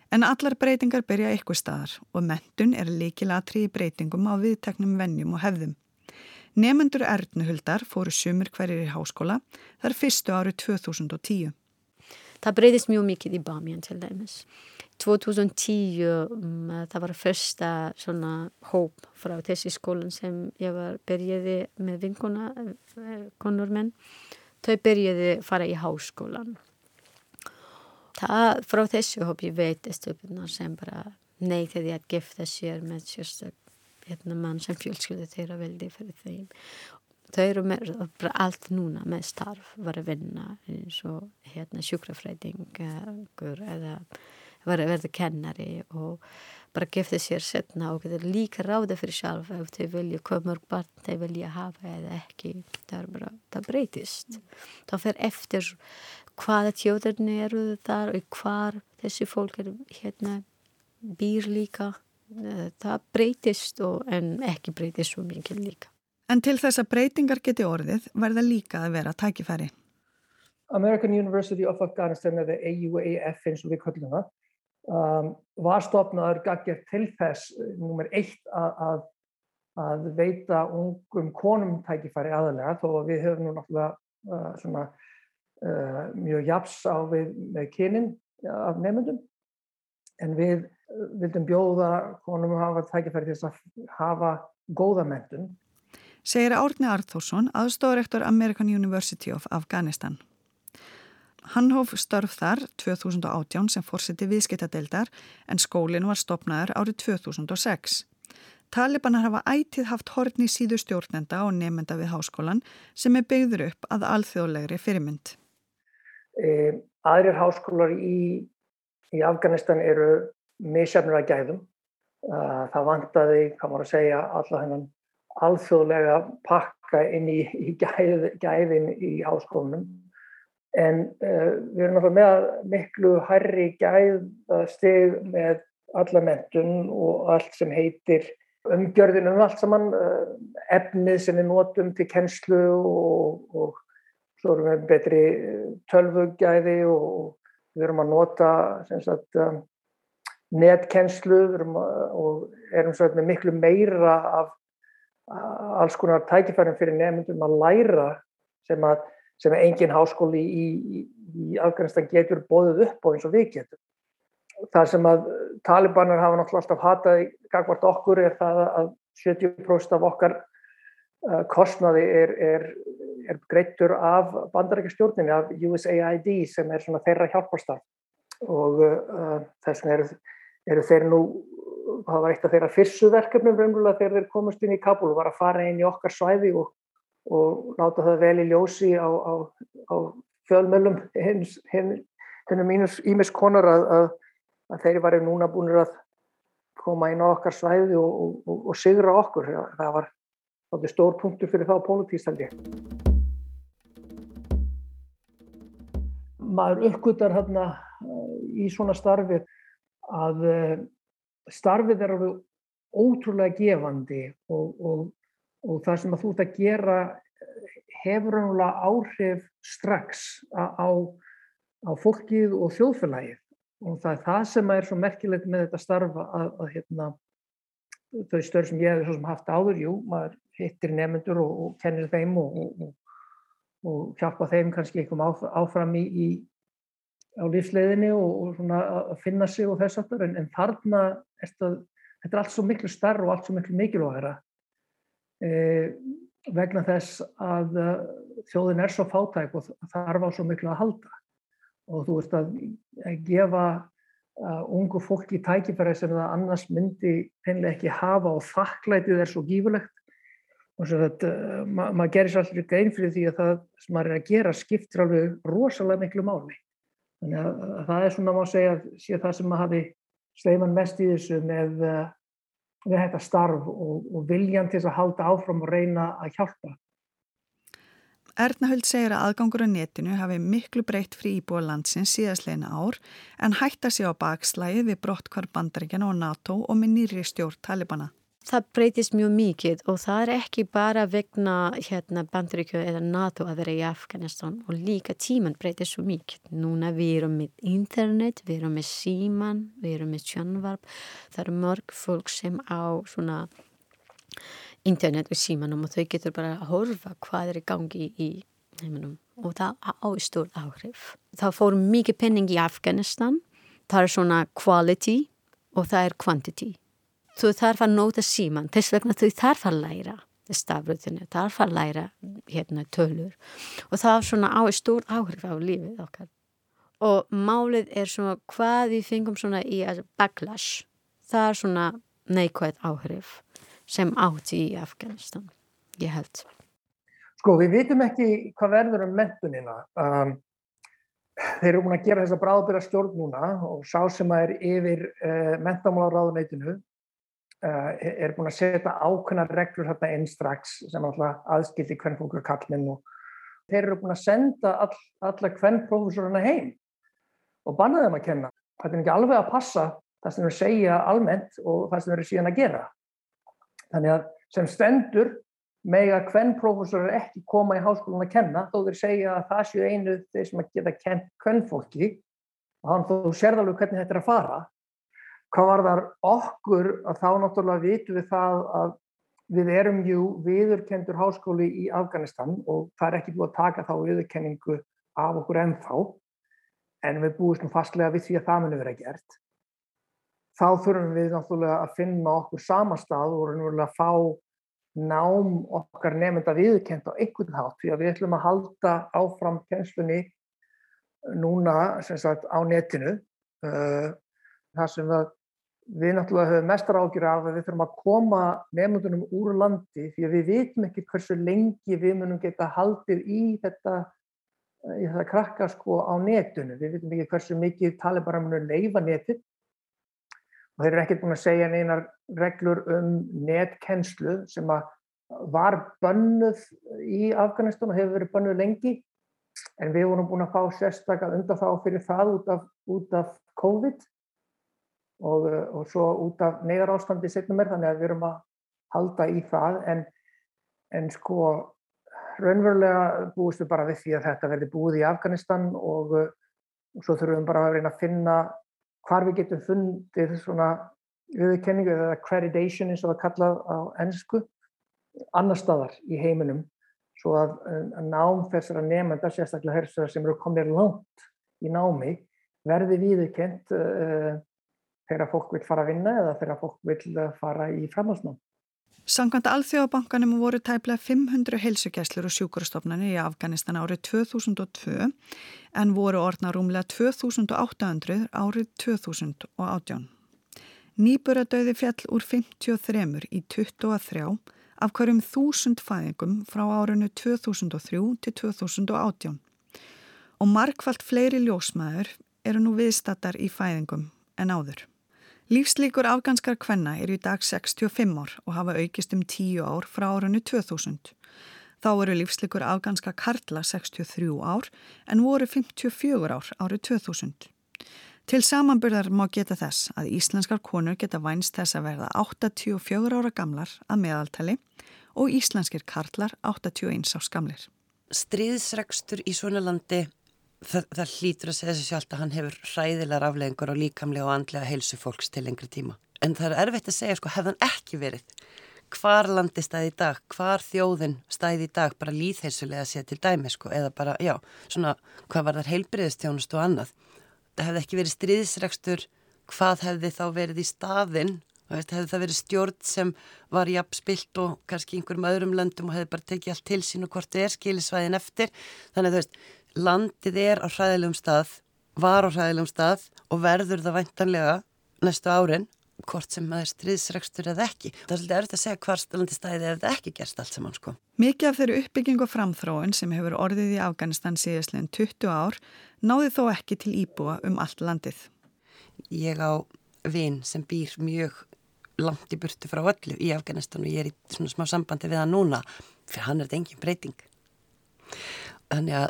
En allar breytingar byrja eitthvað staðar og mentun er líkilatri í breytingum á viðteknum vennjum og hefðum. Nefnendur Ernuhuldar fóru sumur hverjir í háskóla þar fyrstu árið 2010 það breyðist mjög mikið í Bamian til dæmis. 2010 um, það var fyrsta svona hóp frá þessi skólan sem ég var byrjaði með vinkona eh, konurmenn þau byrjaði að fara í háskólan það frá þessu hóp ég veit stöpunar sem bara neytiði að gifta sér með sérstak hérna mann sem fjölskyldi þeirra veldi fyrir þeim þau eru með, allt núna með starf var að vinna eins og hérna sjúkrafrætingur eða var að verða kennari og bara gefði sér setna og getur líka ráða fyrir sjálf ef þau vilja mörg barn þau vilja hafa eða ekki. Það, bara, það breytist. Þá fer eftir hvaða tjóðurni eru þar og hvar þessi fólk er hérna býr líka. Það breytist og en ekki breytist svo mikið líka En til þess að breytingar geti orðið verða líka að vera tækifæri. American University of Afghanistan eða AUAF eins og við kallum það um, var stopnaður gagger til þess eh, nummer eitt að, að, að veita ungum konum tækifæri aðalega þó að við höfum nú náttúrulega uh, svona, uh, mjög japs á við með kynin af nefnundum en við vildum bjóða konum að hafa tækifæri til þess að hafa góða mentun segir Árni Arþórsson, aðstofarektor American University of Afghanistan. Hann hóf störf þar 2018 sem fórseti viðskiptadeildar en skólinn var stopnaður árið 2006. Talibanar hafa ætið haft horni síðu stjórnenda og nefnda við háskólan sem er byggður upp að alþjóðlegri fyrirmynd. E, aðrir háskólar í, í Afganistan eru misjafnir að gæðum. Það vantaði, kann maður að segja, alla hennan alþjóðlega pakka inn í, í gæð, gæðin í háskólanum. En uh, við erum náttúrulega með miklu hærri gæðasteg með alla mentun og allt sem heitir umgjörðin um allt saman uh, efnið sem við notum til kennslu og, og svo erum við betri tölvugæði og við erum að nota sagt, netkennslu erum að, og erum með miklu meira af alls konar tækifærum fyrir nefndum að læra sem að, sem engin háskóli í, í, í Afganistan getur bóðið upp á eins og við getum. Það sem að talibanar hafa náttúrulega alltaf hatað gangvart okkur er það að 70% af okkar uh, kostnaði er, er, er greittur af bandarækjastjórninni, af USAID sem er svona þeirra hjálparstarf og uh, þess vegna eru, eru þeir nú, það var eitt af þeirra fyrstu verkefnum raunverulega þegar þeir komast inn í Kabul var að fara inn í okkar svæði og, og láta það vel í ljósi á, á, á fjölmjölum hennum mínus ímis konar að, að, að þeir varu núna búinir að koma inn á okkar svæði og, og, og sigra okkur. Það var stór punktur fyrir þá pólitístaldi. Maður uppgötar hérna í svona starfi að eh, starfið er alveg ótrúlega gefandi og, og, og það sem að þú ert að gera hefur náttúrulega áhrif strax á, á fólkið og þjóðfélagið. Og það er það sem er svo merkilegt með þetta starfa að, að hérna, þau störf sem ég hef svo sem haft áður, jú, maður hittir nefnendur og, og kennir þeim og, hjálpa þeim kannski eitthvað áfram í, í á lífsleiðinni og svona að finna sig og þess aftur, en, en þarna er þetta, þetta er allt svo miklu starf og allt svo miklu mikilvægara. Eh, vegna þess að uh, þjóðin er svo fátæk og þarf á svo miklu að halda. Og þú veist að, að gefa uh, ungu fólki tækifæri sem það annars myndi hennilega ekki hafa og þakklætið er svo gífurlegt. Og svo að uh, ma maður gerir allir grein fyrir því að það sem maður er að gera skiptir alveg rosalega miklu máli þannig að, að það er svona má segja að sé það sem maður hafi sleiman mest í þessu með við þetta starf og, og viljan til að halda áfram og reyna að hjálpa. Ernahöld segir að aðgangur á netinu hafi miklu breytt frí íbúa landsins síðastleina ár en hætta sig á bakslægi við brottkvar bandaríkjana og NATO og með nýri stjórn Talibana það breytist mjög mikið og það er ekki bara vegna hérna Bandaríkju eða NATO að vera í Afganistan og líka tíman breytist svo mikið. Núna við erum með internet, við erum með síman, við erum með sjónvarp. Það eru mörg fólk sem á svona internet og símanum og þau getur bara að horfa hvað er í gangi í heiminum og það á stór áhrif. Það fór mikið penning í Afganistan, það er svona quality og það er quantity þú þarf að nóta síman þess vegna þú þarf að læra stafröðinu, þarf að læra hérna tölur. Og það er svona á stór áhrif á lífið okkar. Og málið er svona hvað við fengum svona í backlash. Það er svona neikvægt áhrif sem átti í Afganistan ég held. Sko við vitum ekki hvað verður um mentunina um, þeir eru búin að gera þessa bráðbyrra stjórn núna og sá sem að er yfir uh, mentamálaráðuneytinu Uh, er búin að setja ákveðna reglur hérna einn strax sem alltaf aðskildi hvern fólkur kallminn og þeir eru búin að senda all, alla hvern profesorina heim og banna þeim að kenna. Þetta er ekki alveg að passa það sem þeir segja almennt og það sem þeir eru síðan að gera. Þannig að sem stendur með að er ekki koma í háskólan að kenna þó þeir segja að það séu einu þeir sem að geta kent hvern fólki og þannig að þú sérð alveg hvernig þetta er að fara Hvað var þar okkur að þá náttúrulega vitum við það að við erum jú viðurkendur háskóli í Afganistan og það er ekki búið að taka þá viðurkenningu af okkur ennþá en við búist nú fastlega við því að það muni verið gert. Þá þurfum við náttúrulega að finna okkur samastað og náttúrulega að fá nám okkar nefnda viðurkend á einhvern hátt því að við ætlum að halda áfram kjenslunni núna sagt, á netinu. Uh, það sem við við náttúrulega höfum mestar ágjur af að við þurfum að koma nefnundunum úr landi því að við vitum ekki hversu lengi við munum geta haldið í þetta, í þetta krakka sko á netinu. Við vitum ekki hversu mikið talibara munum leifa netið. Og þeir eru ekkert búin að segja einar reglur um netkennslu sem að var bönnuð í Afganistan og hefur verið bönnuð lengi. En við vorum búin að fá sérstaklega undan þá fyrir það út af, út af COVID og, eh, og svo út af neyðar ástandi setnum er þannig að við erum að halda í það. En, en sko raunverulega búist við bara við því að þetta verði búið í Afganistan og, eh, og svo þurfum við bara að reyna að finna hvar við getum fundið svona viðkenningu eða accreditation eins og það kallað á ennsku annar staðar í heiminum. Svo að, að nám þessara nefnda sérstaklega þessara sem eru komið langt í námi verði viðkent uh, þegar fólk vil fara að vinna eða þegar fólk vil fara í framhalsnám. Sankvæmt alþjóðabankanum voru tæplega 500 heilsugjæslur og sjúkurastofnani í Afganistan árið 2002 en voru orðna rúmlega 2800 árið 2018. Nýburadauði fjall úr 53 í 23 af hverjum þúsund fæðingum frá árinu 2003 til 2018 og markvallt fleiri ljósmaður eru nú viðstattar í fæðingum en áður. Lífslíkur afganskar kvenna eru í dag 65 ár og hafa aukist um 10 ár frá árinu 2000. Þá eru lífslíkur afganska karla 63 ár en voru 54 ár árið 2000. Til samanbyrðar má geta þess að íslenskar konur geta vænst þess að verða 84 ára gamlar að meðaltali og íslenskir karlar 81 árs gamlir. Stríðsregstur í svona landi það, það hlýtur að segja sér sjálft að hann hefur hræðilegar afleggingur og líkamlega og andlega heilsu fólks til lengri tíma. En það er erfitt að segja sko hefðan ekki verið hvar landi stæði í dag, hvar þjóðin stæði í dag, bara líðheilsulega að segja til dæmi sko, eða bara, já, svona hvað var þar heilbriðistjónust og annað. Það hefði ekki verið stríðsregstur, hvað hefði þá verið í staðin Veist, hefði það verið stjórn sem var jafn spilt og kannski einhverjum öðrum löndum og hefði bara tekið allt til sín og hvort er skilisvæðin eftir. Þannig að þú veist, landið er á hræðilegum stað, var á hræðilegum stað og verður það væntanlega næstu árin, hvort sem maður stríðsregstur eða ekki. Það er svolítið erfitt að segja hvar landi stæði ef það ekki gerst allt saman sko. Mikið af þeirri uppbygging og framþróun sem hefur orðið í Afganistan síðastleginn 20 ár náði þó ekki til íbúa um allt landið. Ég á vinn sem býr mjög langt í burtu frá öllu í Afganistan og ég er í svona smá sambandi við hann núna fyrir hann er þetta engin breyting. Þannig að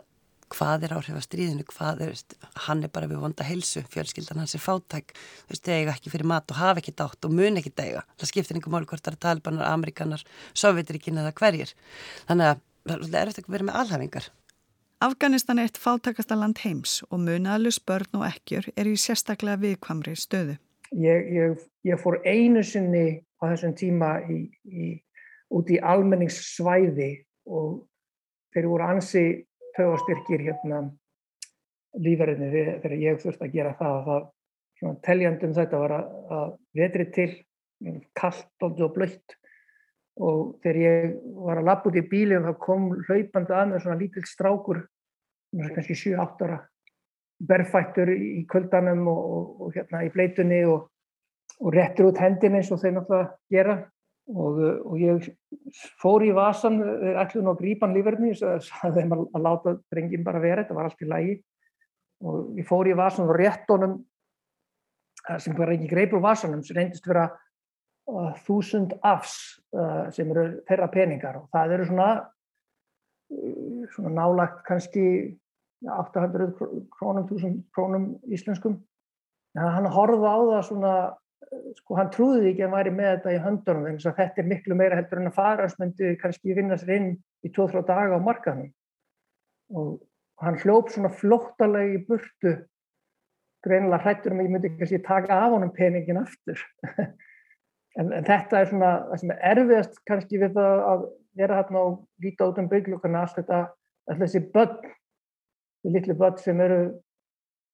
hvað er áhrif að stríðinu, hvað er, hann er bara við vonda helsu, fjölskyldan hans er fátæk, þú veist, eiga ekki fyrir mat og hafa ekki dátt og mun ekki dæga. Það skiptir einhver mál hvort það er talibanar, amerikanar, sovjetrikinn eða hverjir. Þannig að það er eftir að vera með alhafingar. Afganistan er eitt fátakasta land heims og munaðalus börn og ekkjur er í sérstaklega viðkvamri stöðu. Ég, ég, ég fór einu sinni á þessum tíma í, í, út í almenningssvæði og þeir voru ansi tögastyrkir hérna lífverðinni þegar ég þurfti að gera það að það teljandum þetta var að, að vetri til kallt og blöytt og þegar ég var að lappa út í bíli og það kom hlaupandi að með svona lítill strákur kannski 7-8 ára berfættur í kvöldanum og, og, og hérna í bleitunni og, og réttur út hendin eins og þeir náttúrulega gera og, og ég fór í vasan, þeir ætluði nú að grípa hann lífverðni, ég sagði þeim að, láta drengin bara vera, þetta var allt í lægi og ég fór í vasan og rétt honum eh, sem bara ekki greipur vasanum sem reyndist vera þúsund afs sem eru þeirra peningar. Og það eru svona svona nálagt kannski 800 krónum, 1000 krónum íslenskum. En hann horfði á það svona sko hann trúði ekki að hann væri með þetta í höndunum þannig að þetta er miklu meira heldur en að fara sem myndi kannski vinna sér inn í 2-3 daga á markaðnum. Og hann hljóp svona flóttalegi burtu greinilega hrættur um að ég myndi kannski taka af honum peningin aftur. En, en þetta er svona það sem er erfiðast kannski við það að vera hérna og líta út um bygglukkana allt þetta, allt þessi börn því litlu börn sem eru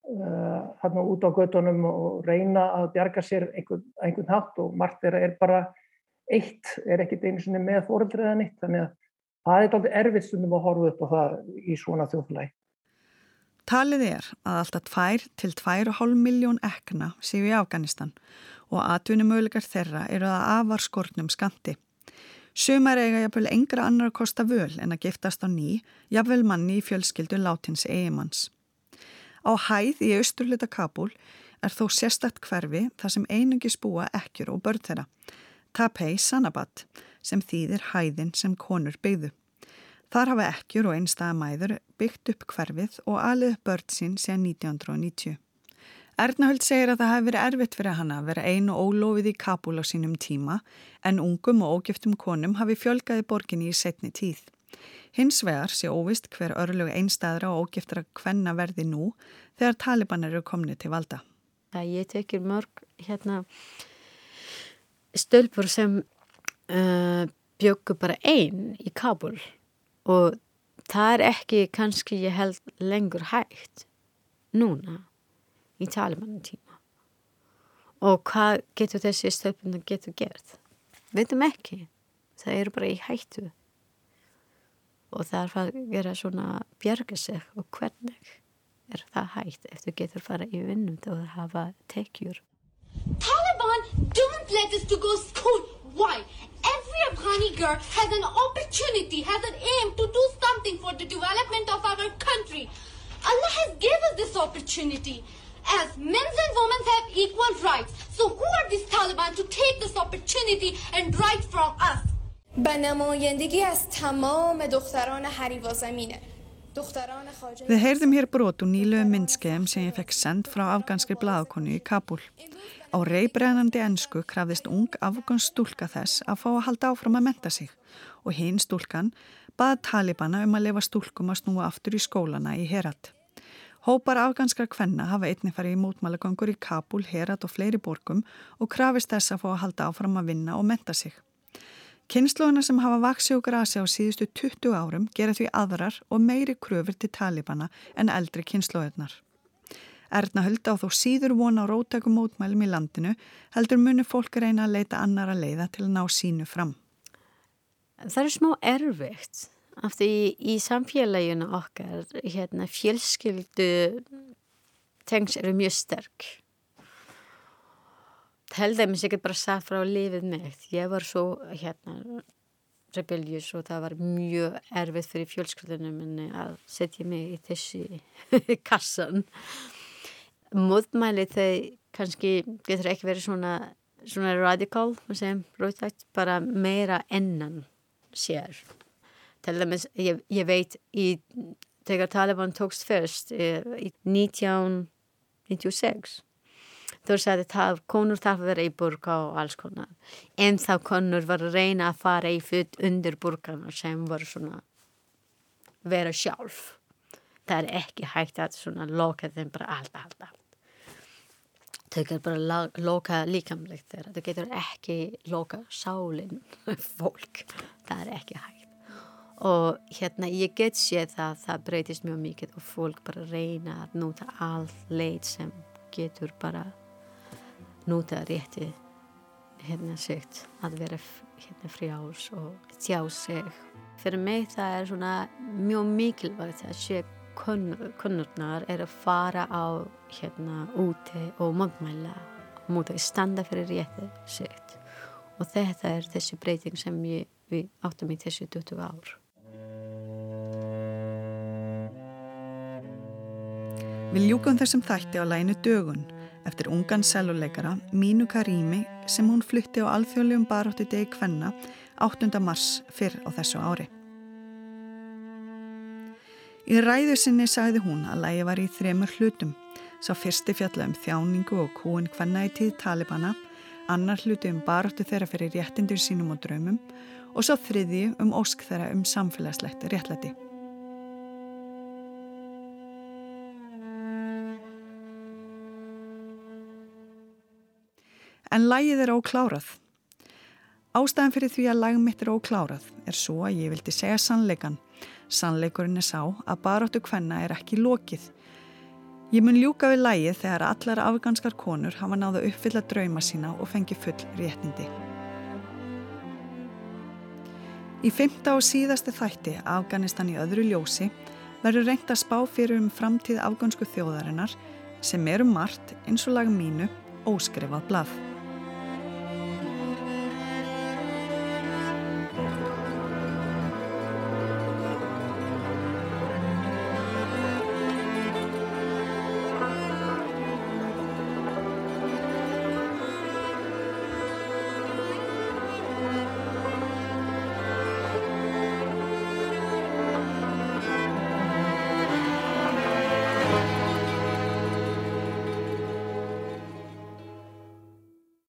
hérna út á gödunum og reyna að bjarga sér einhvern, einhvern hátt og margt er, er bara eitt, er ekkert einu sinni með fóröldriða nýtt, þannig að það er alltaf erfitt stundum að horfa upp á það í svona þjóðflæg. Talið er að alltaf 2 til 2,5 miljón ekna séu í Afganistan og atvinnumöguleikar þeirra eru að afar skortnum skanti. Sumar eiga jafnvel engra annar að kosta völ en að giftast á ný, jafnvel manni í fjölskyldu látins eigimanns. Á hæð í austurluta Kabul er þó sérstakt hverfi þar sem einungi spúa ekkjur og börn þeirra. Tapei Sanabat sem þýðir hæðin sem konur byggðu. Þar hafa ekkjur og einstæða mæður byggt upp hverfið og alið börn sín sér 1990. Ernahöld segir að það hafi verið erfitt fyrir hana að vera einu ólofið í Kabul á sínum tíma en ungum og ógiftum konum hafi fjölgaði borginni í setni tíð. Hins vegar sé óvist hver örlög einstæðra og ógiftra hvenna verði nú þegar taliban eru komni til valda. Ég tekir mörg hérna, stölpur sem uh, bjöggu bara einn í Kabul og það er ekki kannski ég held lengur hægt núna í talibanum tíma. Og hvað getur þessi stölpuna getur gert? Veitum ekki. það eru bara í hættu og þarf að gera svona björga sig og hvernig er það hægt ef þú getur fara í vinnum og hafa tekjur Taliban don't let us to go school. Why? Every Afghani girl has an opportunity, has an aim to do something for the development of our country. Allah has given us this opportunity. As men and women have equal rights. So who are these Taliban to take this opportunity and right from us? به نمایندگی از تمام دختران حریوا زمینه Við heyrðum hér brot og nýluðu myndskeiðum sem ég fekk send frá afganskri bladakonu í Kabul. Á reybrennandi ennsku krafðist ung afgans stúlka þess að fá að halda áfram að menta sig og hinn stúlkan baði talibana um að lefa stúlkum að snúa aftur í skólana í Herat. Hópar afganskar kvenna hafa einnig farið í mótmælagöngur í Kabul, Herat og fleiri borgum og krafist þess að fá að halda áfram að vinna og menta sig. Kynnslóðina sem hafa vaksi og grasi á síðustu 20 árum gera því aðrar og meiri kröfur til talibana en eldri kynnslóðirnar. Erna hölda á þó síður vona á rótækum mótmælum í landinu heldur muni fólk reyna að leita annara leiða til að ná sínu fram. Það er smá erfitt af því í samfélaginu okkar hérna, fjölskyldu tengs eru mjög sterk held að mér sikkert bara satt frá lifið mitt. Ég var svo hérna rebelljus og það var mjög erfið fyrir fjölskyldunum minni að setja mig í þessi kassan. Móðmæli þegar kannski getur ekki verið svona, svona radikál, sem rótætt, bara meira ennan sér. Til dæmis, ég, ég veit í þegar Taliban tókst fyrst eh, í 1996 þú sagði að konur þarf að vera í burka og alls konar. En þá konur var að reyna að fara í futt undir burkana sem var svona vera sjálf. Það er ekki hægt að svona loka þeim bara allt, allt, allt. Þau getur bara loka líkamlegt þeirra. Þau getur ekki loka sálinn fólk, það er ekki hægt. Og hérna ég get séð það það breytist mjög mikið og fólk bara reyna að nota all leit sem getur bara nota rétti hérna sitt að vera hérna frjáls og tjá sig. Fyrir mig það er svona mjög mikilvægt að sé kunnurnar er að fara á hérna úti og mótmæla mútið að standa fyrir rétti sitt. Og þetta er þessi breyting sem ég, við áttum í þessu 20 ár. Við ljúkum þessum þætti á lænu dögun eftir ungan seljuleikara Mínu Karimi sem hún flutti á alþjóðlegum barótti degi Kvenna 8. mars fyrr á þessu ári. Í ræðu sinni sagði hún að lægi var í þremur hlutum. Sá fyrsti fjalla um þjáningu og kúin Kvenna í tíð Talibana, annar hluti um baróttu þeirra fyrir réttindur sínum og draumum og svo þriði um ósk þeirra um samfélagslegt réttlæti. En lægið er óklárað. Ástæðan fyrir því að lægum mitt er óklárað er svo að ég vildi segja sannleikan. Sannleikurinn er sá að baróttu hvenna er ekki lokið. Ég mun ljúka við lægið þegar allar afganskar konur hafa náðu uppfylla drauma sína og fengi full réttindi. Í fymta og síðasti þætti Afganistan í öðru ljósi verður reynt að spá fyrir um framtíð afgansku þjóðarinnar sem er um margt eins og lag mínu óskrifað blað.